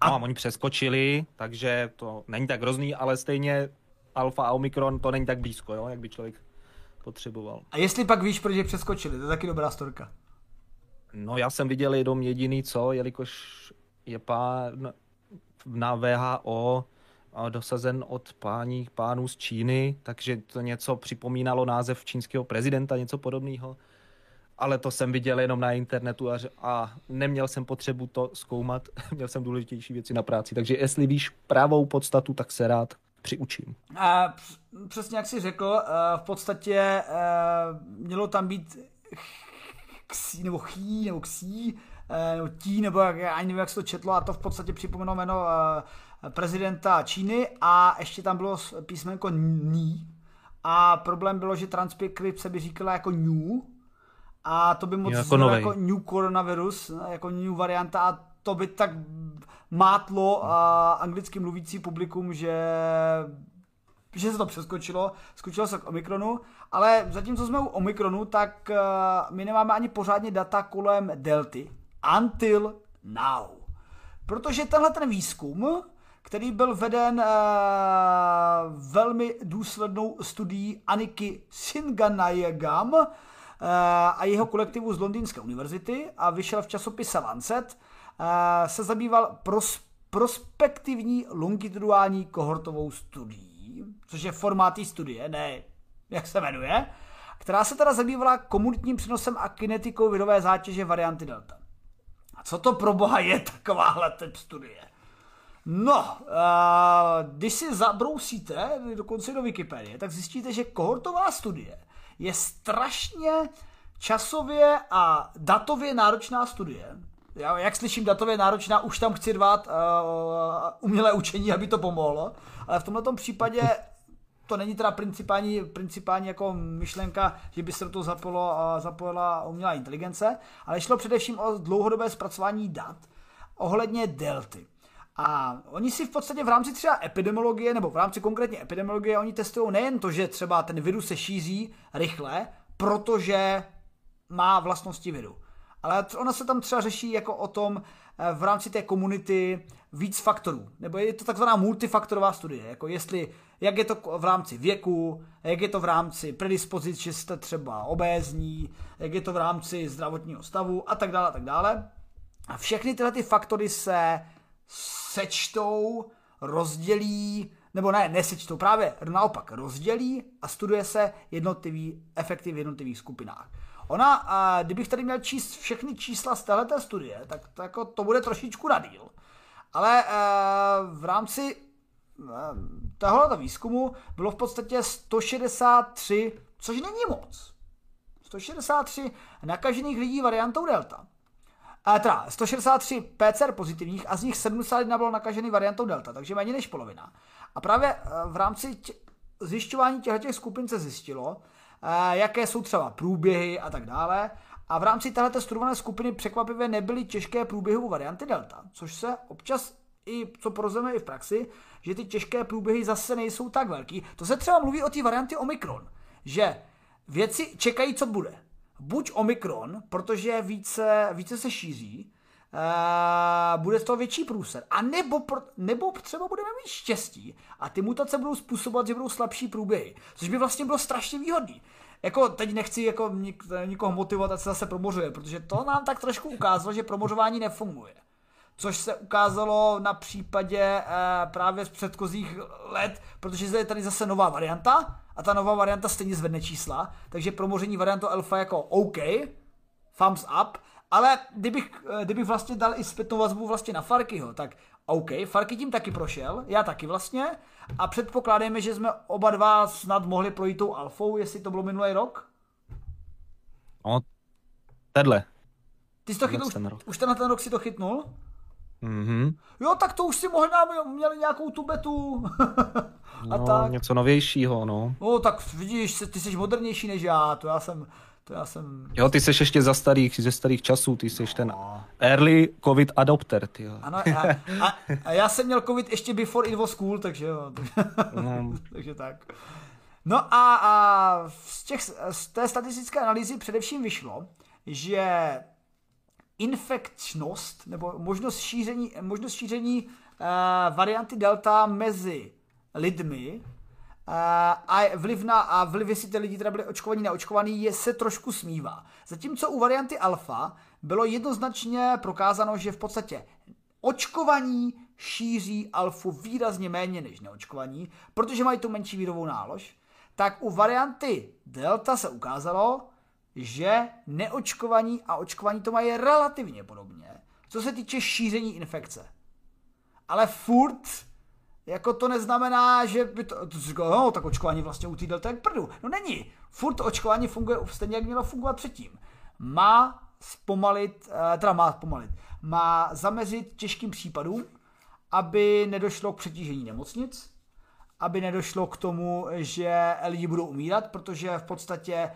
A... No, oni přeskočili, takže to není tak hrozný, ale stejně alfa a omikron to není tak blízko, jo, jak by člověk potřeboval. A jestli pak víš, proč je přeskočili, to je taky dobrá storka. No já jsem viděl jenom jediný co, jelikož je pán na VHO dosazen od pání, pánů z Číny, takže to něco připomínalo název čínského prezidenta, něco podobného. Ale to jsem viděl jenom na internetu a, a neměl jsem potřebu to zkoumat, měl jsem důležitější věci na práci. Takže jestli víš pravou podstatu, tak se rád přiučím. A přesně jak jsi řekl, v podstatě mělo tam být ksí, nebo chý, nebo ksí, nebo tí, nebo jak, ani nevím, jak se to četlo, a to v podstatě připomínalo jméno prezidenta Číny a ještě tam bylo písmenko ní. A problém bylo, že transkripce by říkala jako new, a to by moc jako, jako new coronavirus, jako new varianta a to by tak mátlo a anglicky mluvící publikum, že že se to přeskočilo, skočilo se k Omikronu, ale zatímco jsme u Omikronu, tak my nemáme ani pořádně data kolem Delty. Until now. Protože tenhle ten výzkum který byl veden uh, velmi důslednou studií Aniky Singanayagam uh, a jeho kolektivu z Londýnské univerzity a vyšel v časopise Lancet, se zabýval pros, prospektivní longitudinální kohortovou studií, což je formát studie, ne jak se jmenuje, která se teda zabývala komunitním přenosem a kinetikou virové zátěže varianty delta. A co to pro boha je takováhle typ studie? No, když si zabrousíte dokonce do Wikipedie, tak zjistíte, že kohortová studie je strašně časově a datově náročná studie. Já, jak slyším datově náročná, už tam chci dvat uh, umělé učení, aby to pomohlo, ale v tomto případě to není teda principální, principální jako myšlenka, že by se do toho zapojilo, uh, zapojila umělá inteligence, ale šlo především o dlouhodobé zpracování dat ohledně delty. A oni si v podstatě v rámci třeba epidemiologie, nebo v rámci konkrétně epidemiologie, oni testují nejen to, že třeba ten virus se šíří rychle, protože má vlastnosti viru. Ale ona se tam třeba řeší jako o tom eh, v rámci té komunity víc faktorů. Nebo je to takzvaná multifaktorová studie. Jako jestli, jak je to v rámci věku, jak je to v rámci predispozic, že jste třeba obézní, jak je to v rámci zdravotního stavu a tak dále a tak dále. A všechny tyhle ty faktory se sečtou, rozdělí, nebo ne, nesečtou, právě naopak rozdělí a studuje se jednotlivý efekty v jednotlivých skupinách. Ona, a kdybych tady měl číst všechny čísla z této studie, tak to, jako, to bude trošičku na díl. Ale e, v rámci e, tohoto výzkumu bylo v podstatě 163, což není moc. 163 nakažených lidí variantou Delta a teda 163 PCR pozitivních a z nich 71 bylo nakažený variantou Delta, takže méně než polovina. A právě eh, v rámci tě, zjišťování těchto skupin se zjistilo, eh, jaké jsou třeba průběhy a tak dále. A v rámci této studované skupiny překvapivě nebyly těžké průběhy u varianty Delta, což se občas i co porozumíme i v praxi, že ty těžké průběhy zase nejsou tak velký. To se třeba mluví o té varianty Omikron, že věci čekají, co bude buď Omikron, protože více, více se šíří, Uh, bude to větší průser. A nebo, nebo třeba budeme mít štěstí a ty mutace budou způsobovat, že budou slabší průběhy. Což by vlastně bylo strašně výhodný. Jako teď nechci jako nik, nikoho motivovat, ať se zase promořuje, protože to nám tak trošku ukázalo, že promořování nefunguje. Což se ukázalo na případě uh, právě z předchozích let, protože je tady zase nová varianta, a ta nová varianta stejně zvedne čísla, takže promoření variantu alfa jako OK, thumbs up, ale kdybych, eh, kdybych vlastně dal i zpětnou vazbu vlastně na Farkyho, tak OK, Farky tím taky prošel, já taky vlastně, a předpokládáme, že jsme oba dva snad mohli projít tou alfou, jestli to bylo minulý rok? No, tenhle. Ty jsi to chytl, už, už tenhle ten rok si to chytnul? Mhm. Jo, tak to už si možná měli nějakou tu betu. a no, tak. něco novějšího, no. No, tak vidíš, ty jsi modernější než já, to já jsem... To já jsem... Jo, ty jsi ještě za starých, ze starých časů, ty jsi ten no. early covid adopter, ty Ano, a, a, a, já jsem měl covid ještě before it was cool, takže jo. no. takže tak. No a, a z, těch, z té statistické analýzy především vyšlo, že infekčnost nebo možnost šíření, možnost šíření uh, varianty delta mezi lidmi a vliv na a vliv, jestli ty lidi teda byli očkovaní, neočkovaní, je se trošku smívá. Zatímco u varianty alfa bylo jednoznačně prokázáno, že v podstatě očkovaní šíří alfu výrazně méně než neočkovaní, protože mají tu menší vírovou nálož, tak u varianty delta se ukázalo, že neočkovaní a očkovaní to mají relativně podobně, co se týče šíření infekce. Ale furt jako to neznamená, že by to, to říkal, no, tak očkování vlastně u té delta jak prdu. No není. Furt očkování funguje stejně, jak mělo fungovat předtím. Má zpomalit, eh, teda má zpomalit, má zamezit těžkým případům, aby nedošlo k přetížení nemocnic, aby nedošlo k tomu, že lidi budou umírat, protože v podstatě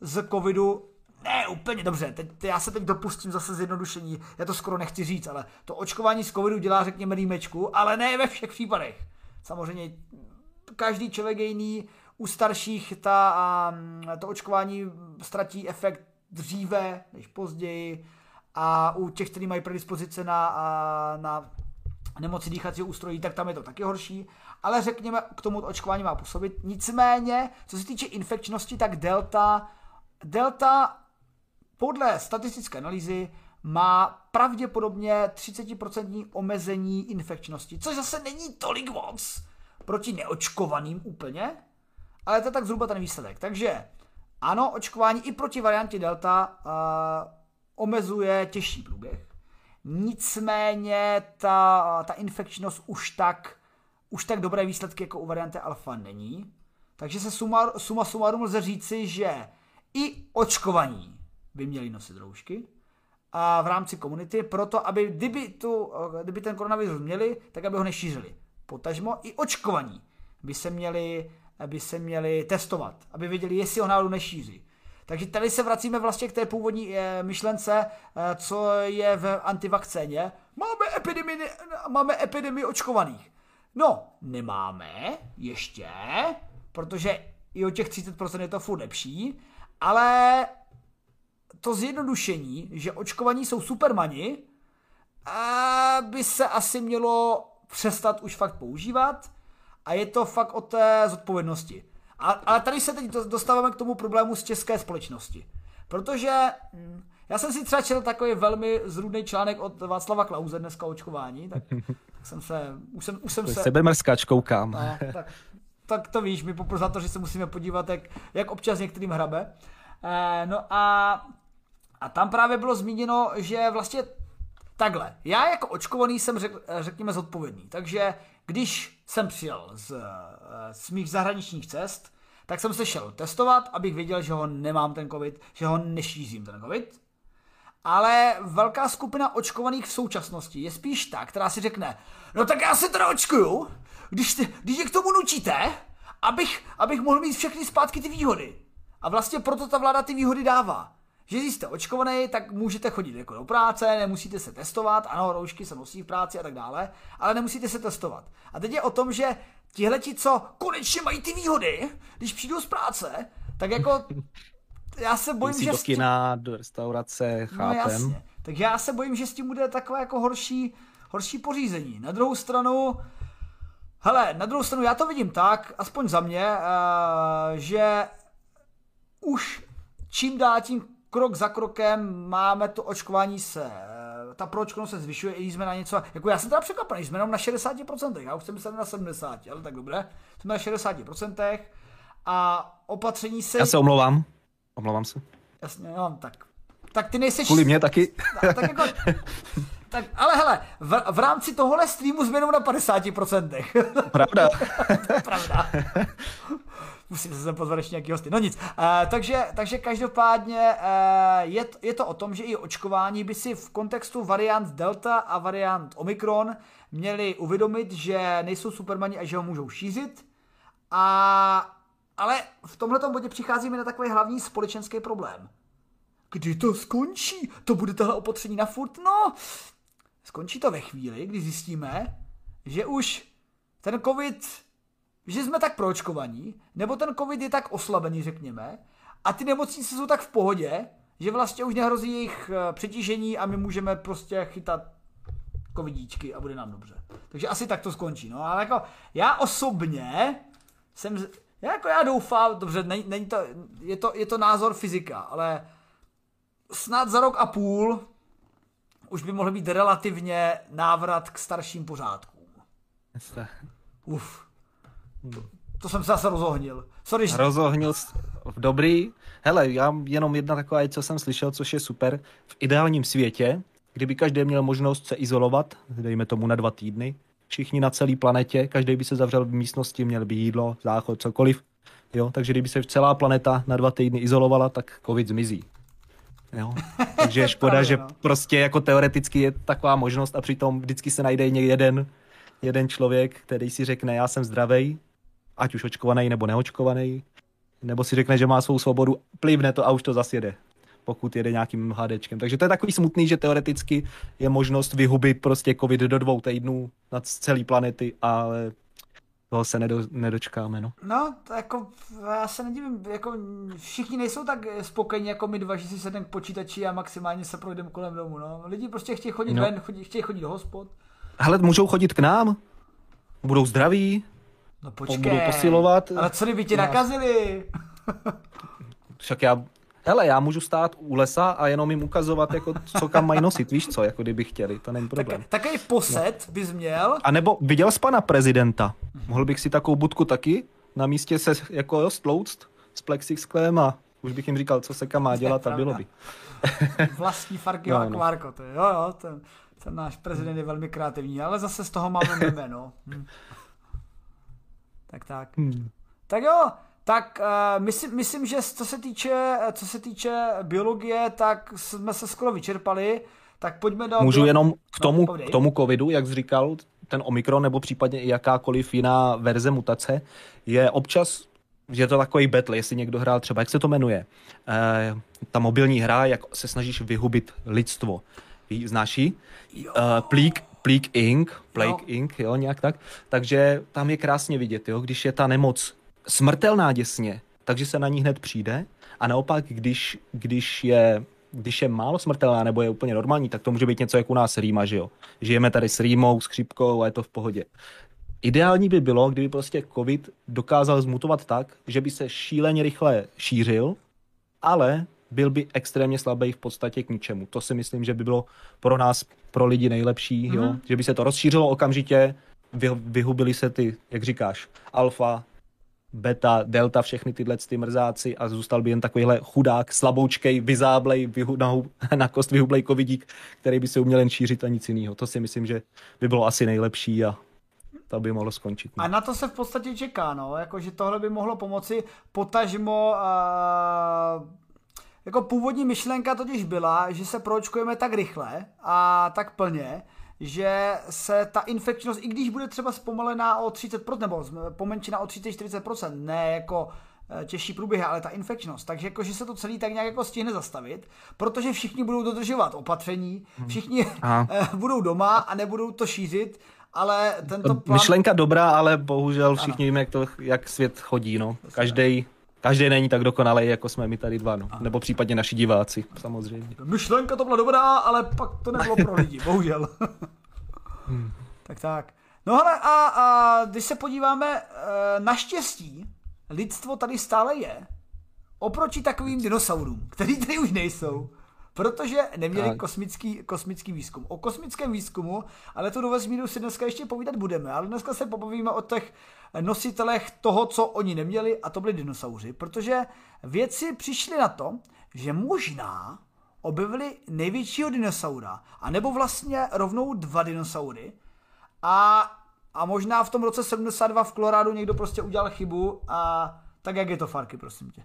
z covidu ne, úplně dobře, teď, já se teď dopustím zase zjednodušení, já to skoro nechci říct, ale to očkování z covidu dělá, řekněme, rýmečku, ale ne ve všech případech. Samozřejmě každý člověk je jiný, u starších ta, to očkování ztratí efekt dříve než později a u těch, kteří mají predispozice na, na nemoci dýchacího ústrojí, tak tam je to taky horší, ale řekněme, k tomu očkování má působit. Nicméně, co se týče infekčnosti, tak delta, delta podle statistické analýzy má pravděpodobně 30% omezení infekčnosti, což zase není tolik moc proti neočkovaným úplně, ale to je tak zhruba ten výsledek. Takže ano, očkování i proti variantě Delta uh, omezuje těžší průběh. Nicméně ta, ta infekčnost už tak, už tak dobré výsledky jako u varianty Alfa není. Takže se suma, suma sumarum lze říci, že i očkovaní by měli nosit roušky a v rámci komunity, proto aby, kdyby, tu, kdyby ten koronavirus měli, tak aby ho nešířili. Potažmo i očkovaní by se měli, by se měli testovat, aby věděli, jestli ho náhodou nešíří. Takže tady se vracíme vlastně k té původní e, myšlence, e, co je v antivakcéně. Máme epidemii, máme epidemii očkovaných. No, nemáme ještě, protože i o těch 30% je to furt lepší, ale to zjednodušení, že očkovaní jsou supermani, by se asi mělo přestat už fakt používat a je to fakt o té zodpovědnosti. A, ale tady se teď dostáváme k tomu problému z české společnosti. Protože hm, já jsem si třeba četl takový velmi zrůdný článek od Václava Klauze dneska o očkování, tak, tak jsem se, už jsem, už jsem se... Sebemrskač koukám. No, tak, tak to víš, mi poprvé za to, že se musíme podívat, jak, jak občas některým hrabe. Eh, no a a tam právě bylo zmíněno, že vlastně takhle, já jako očkovaný jsem řek, řekněme zodpovědný, takže když jsem přijel z, z mých zahraničních cest, tak jsem se šel testovat, abych věděl, že ho nemám ten covid, že ho nešířím ten covid. Ale velká skupina očkovaných v současnosti je spíš ta, která si řekne, no tak já se teda očkuju, když, ty, když je k tomu nutíte, abych, abych mohl mít všechny zpátky ty výhody. A vlastně proto ta vláda ty výhody dává že jste očkovaný, tak můžete chodit jako do práce, nemusíte se testovat, ano, roušky se nosí v práci a tak dále, ale nemusíte se testovat. A teď je o tom, že tihleti, co konečně mají ty výhody, když přijdou z práce, tak jako já se bojím, že... do kina, tím... do restaurace, no, chápem. No jasně. Takže já se bojím, že s tím bude takové jako horší, horší pořízení. Na druhou stranu, hele, na druhou stranu já to vidím tak, aspoň za mě, uh, že už čím dál tím krok za krokem máme to očkování se, eh, ta proočkovanost se zvyšuje, i jsme na něco, jako já jsem teda překvapený, jsme jenom na 60%, já už jsem myslel na 70, ale tak dobré, jsme na 60% a opatření se... Já se omlouvám, omlouvám se. Jasně, no, tak, tak ty nejseš... Kvůli mě taky. Tak jako, tak, ale hele, v, v rámci tohohle streamu jsme jenom na 50%. Pravda. to je pravda musím se sem pozvat ještě nějaký hosty. No nic. Uh, takže, takže každopádně uh, je, je to o tom, že i očkování by si v kontextu variant Delta a variant Omikron měli uvědomit, že nejsou supermani a že ho můžou šířit. A, ale v tomhle bodě přicházíme na takový hlavní společenský problém. Kdy to skončí? To bude tohle opatření na furt? No, skončí to ve chvíli, kdy zjistíme, že už ten covid že jsme tak proočkovaní, nebo ten covid je tak oslabený, řekněme, a ty nemocnice jsou tak v pohodě, že vlastně už nehrozí jejich eh, přetížení a my můžeme prostě chytat covidíčky a bude nám dobře. Takže asi tak to skončí. No ale jako já osobně jsem, já jako já doufám, dobře, není, není to, je to, je to názor fyzika, ale snad za rok a půl už by mohl být relativně návrat k starším pořádkům. Uf. To, to jsem se zase rozohnil. Sorry, že... Rozohnil v dobrý. Hele, já jenom jedna taková, co jsem slyšel, což je super. V ideálním světě, kdyby každý měl možnost se izolovat, dejme tomu na dva týdny, všichni na celé planetě, každý by se zavřel v místnosti, měl by jídlo, záchod, cokoliv. Jo, takže kdyby se celá planeta na dva týdny izolovala, tak covid zmizí. Jo. Takže je škoda, Právě, že no. prostě jako teoreticky je taková možnost a přitom vždycky se najde jeden, jeden člověk, který si řekne, já jsem zdravý, ať už očkovaný nebo neočkovaný, nebo si řekne, že má svou svobodu, plivne to a už to zase jede pokud jede nějakým HDčkem. Takže to je takový smutný, že teoreticky je možnost vyhubit prostě covid do dvou týdnů nad celý planety, ale toho se nedo, nedočkáme, no. No, to jako, já se nedivím, jako všichni nejsou tak spokojení jako my dva, že si sedneme k počítači a maximálně se projdeme kolem domu, no. Lidi prostě chtějí chodit no. ven, chodí, chtějí chodit do hospod. Ale můžou chodit k nám, budou zdraví, no počkej, budou posilovat. Ale co kdyby tě nakazili? Však já, hele, já můžu stát u lesa a jenom jim ukazovat, jako, co kam mají nosit, víš co, jako kdyby chtěli, to není problém. Tak, takový poset no. bys měl. A nebo viděl jsi pana prezidenta? Mohl bych si takovou budku taky na místě se jako jo, stlouct s plexisklem a už bych jim říkal, co se kam má dělat a bylo by. Vlastní Farky no, akvárko, to je, jo, jo, ten, ten náš prezident je velmi kreativní, ale zase z toho máme meme, no. Hm. Tak tak. Hmm. Tak jo, tak uh, myslím, myslím, že co se týče, co se týče biologie, tak jsme se skoro vyčerpali. Tak pojďme do... Můžu jenom k tomu, no, k tomu covidu, jak jsi říkal, ten Omikron nebo případně i jakákoliv jiná verze mutace, je občas je to takový battle, jestli někdo hrál třeba, jak se to jmenuje, e, ta mobilní hra, jak se snažíš vyhubit lidstvo. Znáš ji? E, Plík, Plík Inc., Plague no. Inc., jo, nějak tak. Takže tam je krásně vidět, jo, když je ta nemoc smrtelná děsně, takže se na ní hned přijde a naopak, když, když je když je málo smrtelná nebo je úplně normální, tak to může být něco jako u nás rýma, že jo. Žijeme tady s rýmou, s chřipkou a je to v pohodě. Ideální by bylo, kdyby prostě covid dokázal zmutovat tak, že by se šíleně rychle šířil, ale byl by extrémně slabý v podstatě k ničemu. To si myslím, že by bylo pro nás, pro lidi nejlepší, mm-hmm. jo? Mhm. že by se to rozšířilo okamžitě, vy, vyhubili se ty, jak říkáš, alfa, beta, delta, všechny tyhle ty mrzáci a zůstal by jen takovýhle chudák, slaboučkej, vyzáblej, vyhu, na, na kost vyhublej covidík, který by se uměl jen šířit a nic jiného. To si myslím, že by bylo asi nejlepší a to by mohlo skončit. No. A na to se v podstatě čeká, no, jako, že tohle by mohlo pomoci potažmo uh, jako původní myšlenka totiž byla, že se proočkujeme tak rychle a tak plně, že se ta infekčnost, i když bude třeba zpomalená o 30%, nebo pomenšená o 30-40%, ne jako eh, těžší průběhy, ale ta infekčnost. Takže jako, že se to celý tak nějak jako stihne zastavit, protože všichni budou dodržovat opatření, hmm. všichni Aha. budou doma a nebudou to šířit, ale tento plán... Myšlenka dobrá, ale bohužel všichni ano. víme, jak, to, jak svět chodí. No. Každý Každý není tak dokonalý, jako jsme my tady dva, no. Nebo případně naši diváci, samozřejmě. Myšlenka to byla dobrá, ale pak to nebylo pro lidi, bohužel. hmm. Tak tak. No hele, a, a když se podíváme, e, naštěstí, lidstvo tady stále je. Oproti takovým dinosaurům, který tady už nejsou. Protože neměli tak. kosmický, kosmický výzkum. O kosmickém výzkumu, ale to do vesmíru si dneska ještě povídat budeme, ale dneska se pobavíme o těch nositelech toho, co oni neměli, a to byli dinosauři, protože vědci přišli na to, že možná objevili největšího dinosaura, anebo vlastně rovnou dva dinosaury a, a možná v tom roce 72 v Kolorádu někdo prostě udělal chybu a tak jak je to, Farky, prosím tě?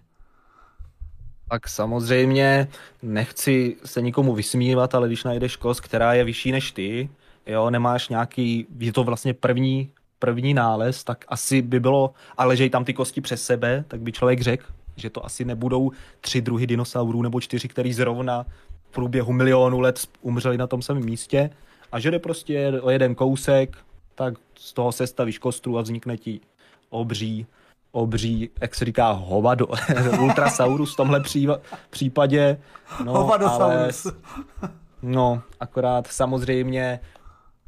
Tak samozřejmě nechci se nikomu vysmívat, ale když najdeš kost, která je vyšší než ty, jo, nemáš nějaký, je to vlastně první, první nález, tak asi by bylo, ale ležej tam ty kosti přes sebe, tak by člověk řekl, že to asi nebudou tři druhy dinosaurů nebo čtyři, který zrovna v průběhu milionu let umřeli na tom samém místě a že jde prostě o jeden kousek, tak z toho se stavíš kostru a vznikne ti obří obří, jak se říká, hovado, ultrasaurus v tomhle pří, případě. No, Hovadosaurus. Ale, no, akorát samozřejmě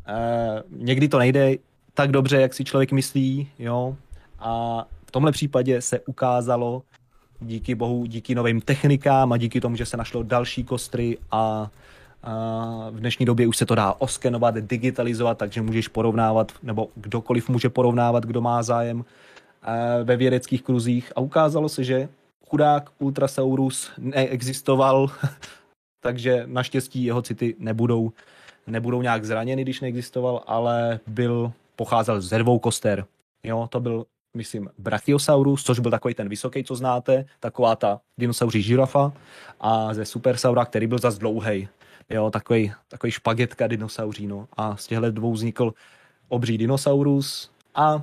eh, někdy to nejde tak dobře, jak si člověk myslí, jo, a v tomhle případě se ukázalo, díky bohu, díky novým technikám a díky tomu, že se našlo další kostry a v dnešní době už se to dá oskenovat, digitalizovat, takže můžeš porovnávat, nebo kdokoliv může porovnávat, kdo má zájem ve vědeckých kruzích. A ukázalo se, že chudák Ultrasaurus neexistoval, takže naštěstí jeho city nebudou, nebudou nějak zraněny, když neexistoval, ale byl, pocházel ze dvou koster. Jo, to byl, myslím, Brachiosaurus, což byl takový ten vysoký, co znáte, taková ta dinosauří žirafa a ze Supersaura, který byl zas dlouhý. Jo, takový, takový špagetka dinosauří, no. A z těchto dvou vznikl obří dinosaurus a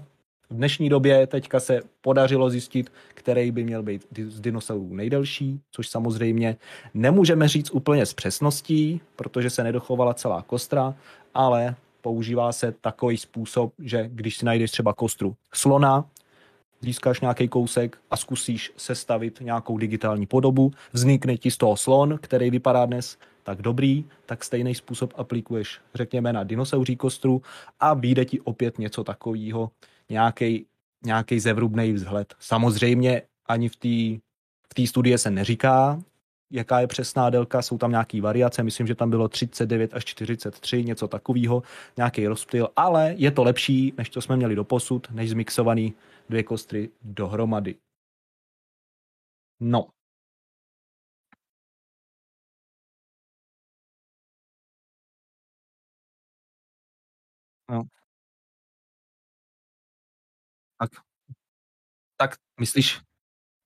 v dnešní době teďka se podařilo zjistit, který by měl být z dinosaurů nejdelší, což samozřejmě nemůžeme říct úplně s přesností, protože se nedochovala celá kostra, ale používá se takový způsob, že když si najdeš třeba kostru slona, získáš nějaký kousek a zkusíš sestavit nějakou digitální podobu, vznikne ti z toho slon, který vypadá dnes tak dobrý, tak stejný způsob aplikuješ, řekněme, na dinosauří kostru a vyjde ti opět něco takového, nějaký zevrubný vzhled. Samozřejmě ani v té v studie se neříká, jaká je přesná délka, jsou tam nějaké variace, myslím, že tam bylo 39 až 43, něco takového, nějaký rozptyl, ale je to lepší, než to jsme měli do posud, než zmixovaný dvě kostry dohromady. No. No. Tak. Tak myslíš,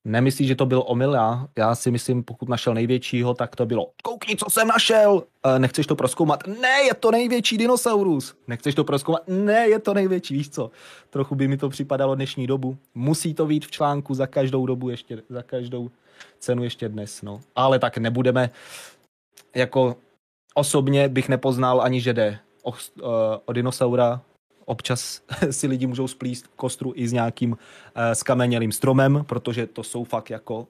nemyslíš, že to byl omyl? Já, já si myslím, pokud našel největšího, tak to bylo koukni, co jsem našel! E, nechceš to proskoumat? Ne, je to největší dinosaurus! Nechceš to proskoumat? Ne, je to největší, víš co? Trochu by mi to připadalo dnešní dobu. Musí to být v článku za každou dobu ještě, za každou cenu ještě dnes, no. Ale tak nebudeme, jako osobně bych nepoznal ani, že jde o, o dinosaura, občas si lidi můžou splíst kostru i s nějakým uh, skamenělým stromem, protože to jsou fakt jako,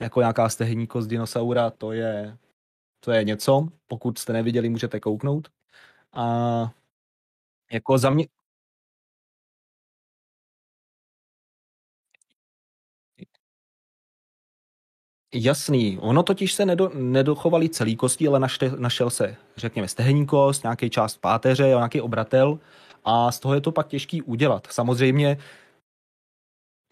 jako nějaká stehní kost dinosaura, to je, to je něco. Pokud jste neviděli, můžete kouknout. A jako za mě, Jasný, ono totiž se nedo, nedochovali celý kostí, ale našte, našel se, řekněme, stehenní kost, nějaký část páteře, nějaký obratel a z toho je to pak těžký udělat. Samozřejmě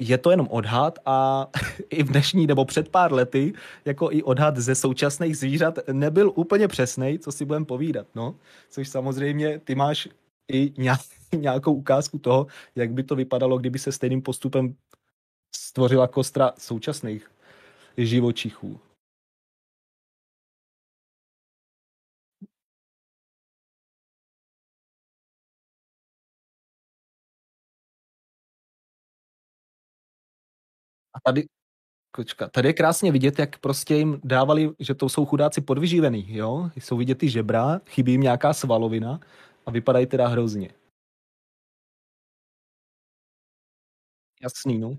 je to jenom odhad a i v dnešní nebo před pár lety, jako i odhad ze současných zvířat, nebyl úplně přesný, co si budeme povídat, no. Což samozřejmě ty máš i nějakou ukázku toho, jak by to vypadalo, kdyby se stejným postupem stvořila kostra současných živočichů. Tady, kočka, tady je krásně vidět, jak prostě jim dávali, že to jsou chudáci podvyživený, jo? Jsou vidět ty žebra, chybí jim nějaká svalovina a vypadají teda hrozně. Jasný, no.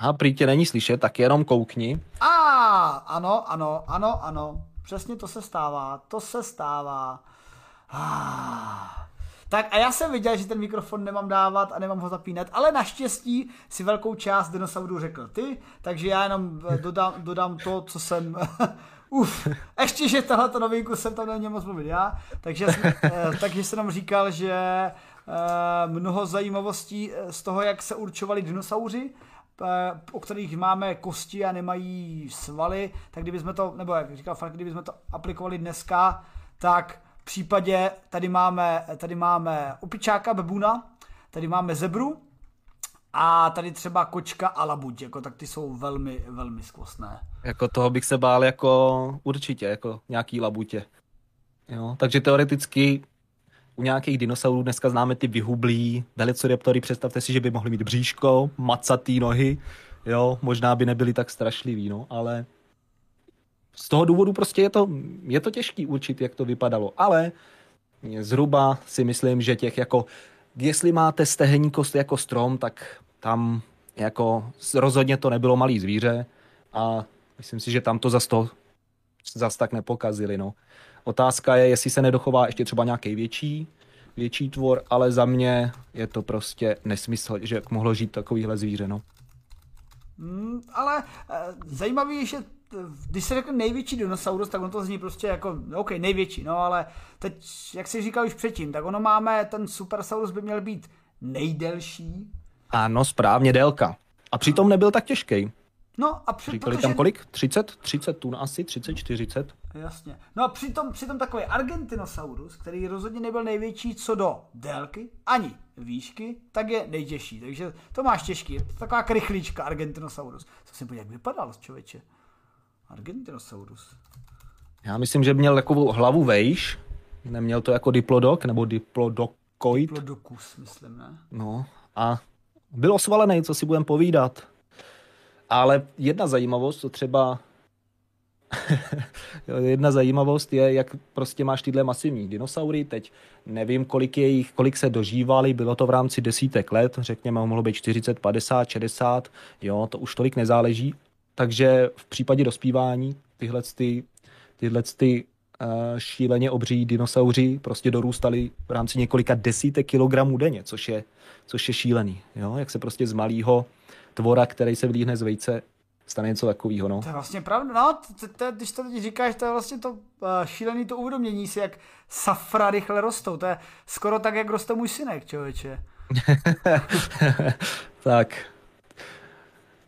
A prý tě není slyšet, tak jenom koukni. A ano, ano, ano, ano. Přesně to se stává, to se stává. Ah. Tak a já jsem viděl, že ten mikrofon nemám dávat a nemám ho zapínat, ale naštěstí si velkou část dinosaurů řekl ty, takže já jenom eh, dodám, dodám to, co jsem... Uf, ještě, že tahle novinku jsem tam neměl moc mluvit já, takže, eh, takže jsem nám říkal, že eh, mnoho zajímavostí z toho, jak se určovali dinosauři, o kterých máme kosti a nemají svaly, tak kdybychom to, nebo jak říkal Frank, kdybychom to aplikovali dneska, tak v případě tady máme, tady máme opičáka, bebuna, tady máme zebru a tady třeba kočka a labuť, jako tak ty jsou velmi, velmi skvostné. Jako toho bych se bál jako určitě, jako nějaký labutě. Jo, takže teoreticky u nějakých dinosaurů dneska známe ty vyhublí velicoraptory, představte si, že by mohli mít bříško, macatý nohy, jo, možná by nebyli tak strašliví, no, ale z toho důvodu prostě je to, je to těžký určit, jak to vypadalo, ale zhruba si myslím, že těch jako, jestli máte stehenní kost jako strom, tak tam jako rozhodně to nebylo malý zvíře a myslím si, že tam to zas to zas tak nepokazili, no. Otázka je, jestli se nedochová ještě třeba nějaký větší, větší tvor, ale za mě je to prostě nesmysl, že mohlo žít takovýhle zvíře, no. Mm, ale uh, zajímavý je, že když se řekne největší dinosaurus, tak on to zní prostě jako, OK, největší, no ale teď, jak jsi říkal už předtím, tak ono máme, ten Supersaurus by měl být nejdelší. Ano, správně, délka. A přitom nebyl tak těžký. No a při, Říkali protože... tam kolik? 30? 30 tun asi? 30, 40? Jasně. No a přitom, přitom takový Argentinosaurus, který rozhodně nebyl největší co do délky, ani výšky, tak je nejtěžší. Takže to máš těžký. Je to taková krychlíčka Argentinosaurus. Co si jak vypadal, člověče? Argentinosaurus. Já myslím, že měl takovou hlavu vejš. Neměl to jako diplodok nebo diplodokoid. Diplodokus, myslím, ne? No a byl osvalený, co si budem povídat. Ale jedna zajímavost, co třeba jedna zajímavost je, jak prostě máš tyhle masivní dinosaury. Teď nevím, kolik, je jich, kolik se dožívali, bylo to v rámci desítek let, řekněme, mohlo být 40, 50, 60, jo, to už tolik nezáleží. Takže v případě dospívání tyhle, ty, tyhle ty, uh, šíleně obří dinosauři prostě dorůstali v rámci několika desítek kilogramů denně, což je, což je šílený. Jo? Jak se prostě z malého tvora, který se vlíhne z vejce, stane něco takového. No. To je vlastně pravda. No, to, to, když to teď říkáš, to je vlastně to uh, šílený to uvědomění si, jak safra rychle rostou. To je skoro tak, jak roste můj synek, člověče. tak,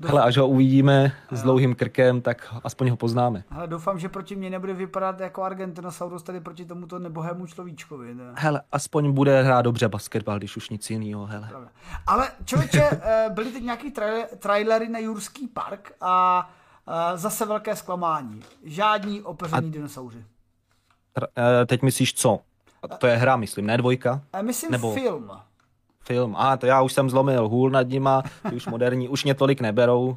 Hele, až ho uvidíme s dlouhým krkem, tak aspoň ho poznáme. Ale doufám, že proti mě nebude vypadat jako Argentinosaurus tady proti tomuto nebohému človíčkovi. Ne? Hele, aspoň bude hrát dobře basketbal, když už nic jiného, hele. Ale člověče, eh, byly teď nějaký trailery na Jurský park a eh, zase velké zklamání. Žádní opeření a... dinosauři. Eh, teď myslíš co? To je hra, myslím, ne dvojka? Myslím Nebo... film film. A to já už jsem zlomil hůl nad nima, ty už moderní, už mě tolik neberou.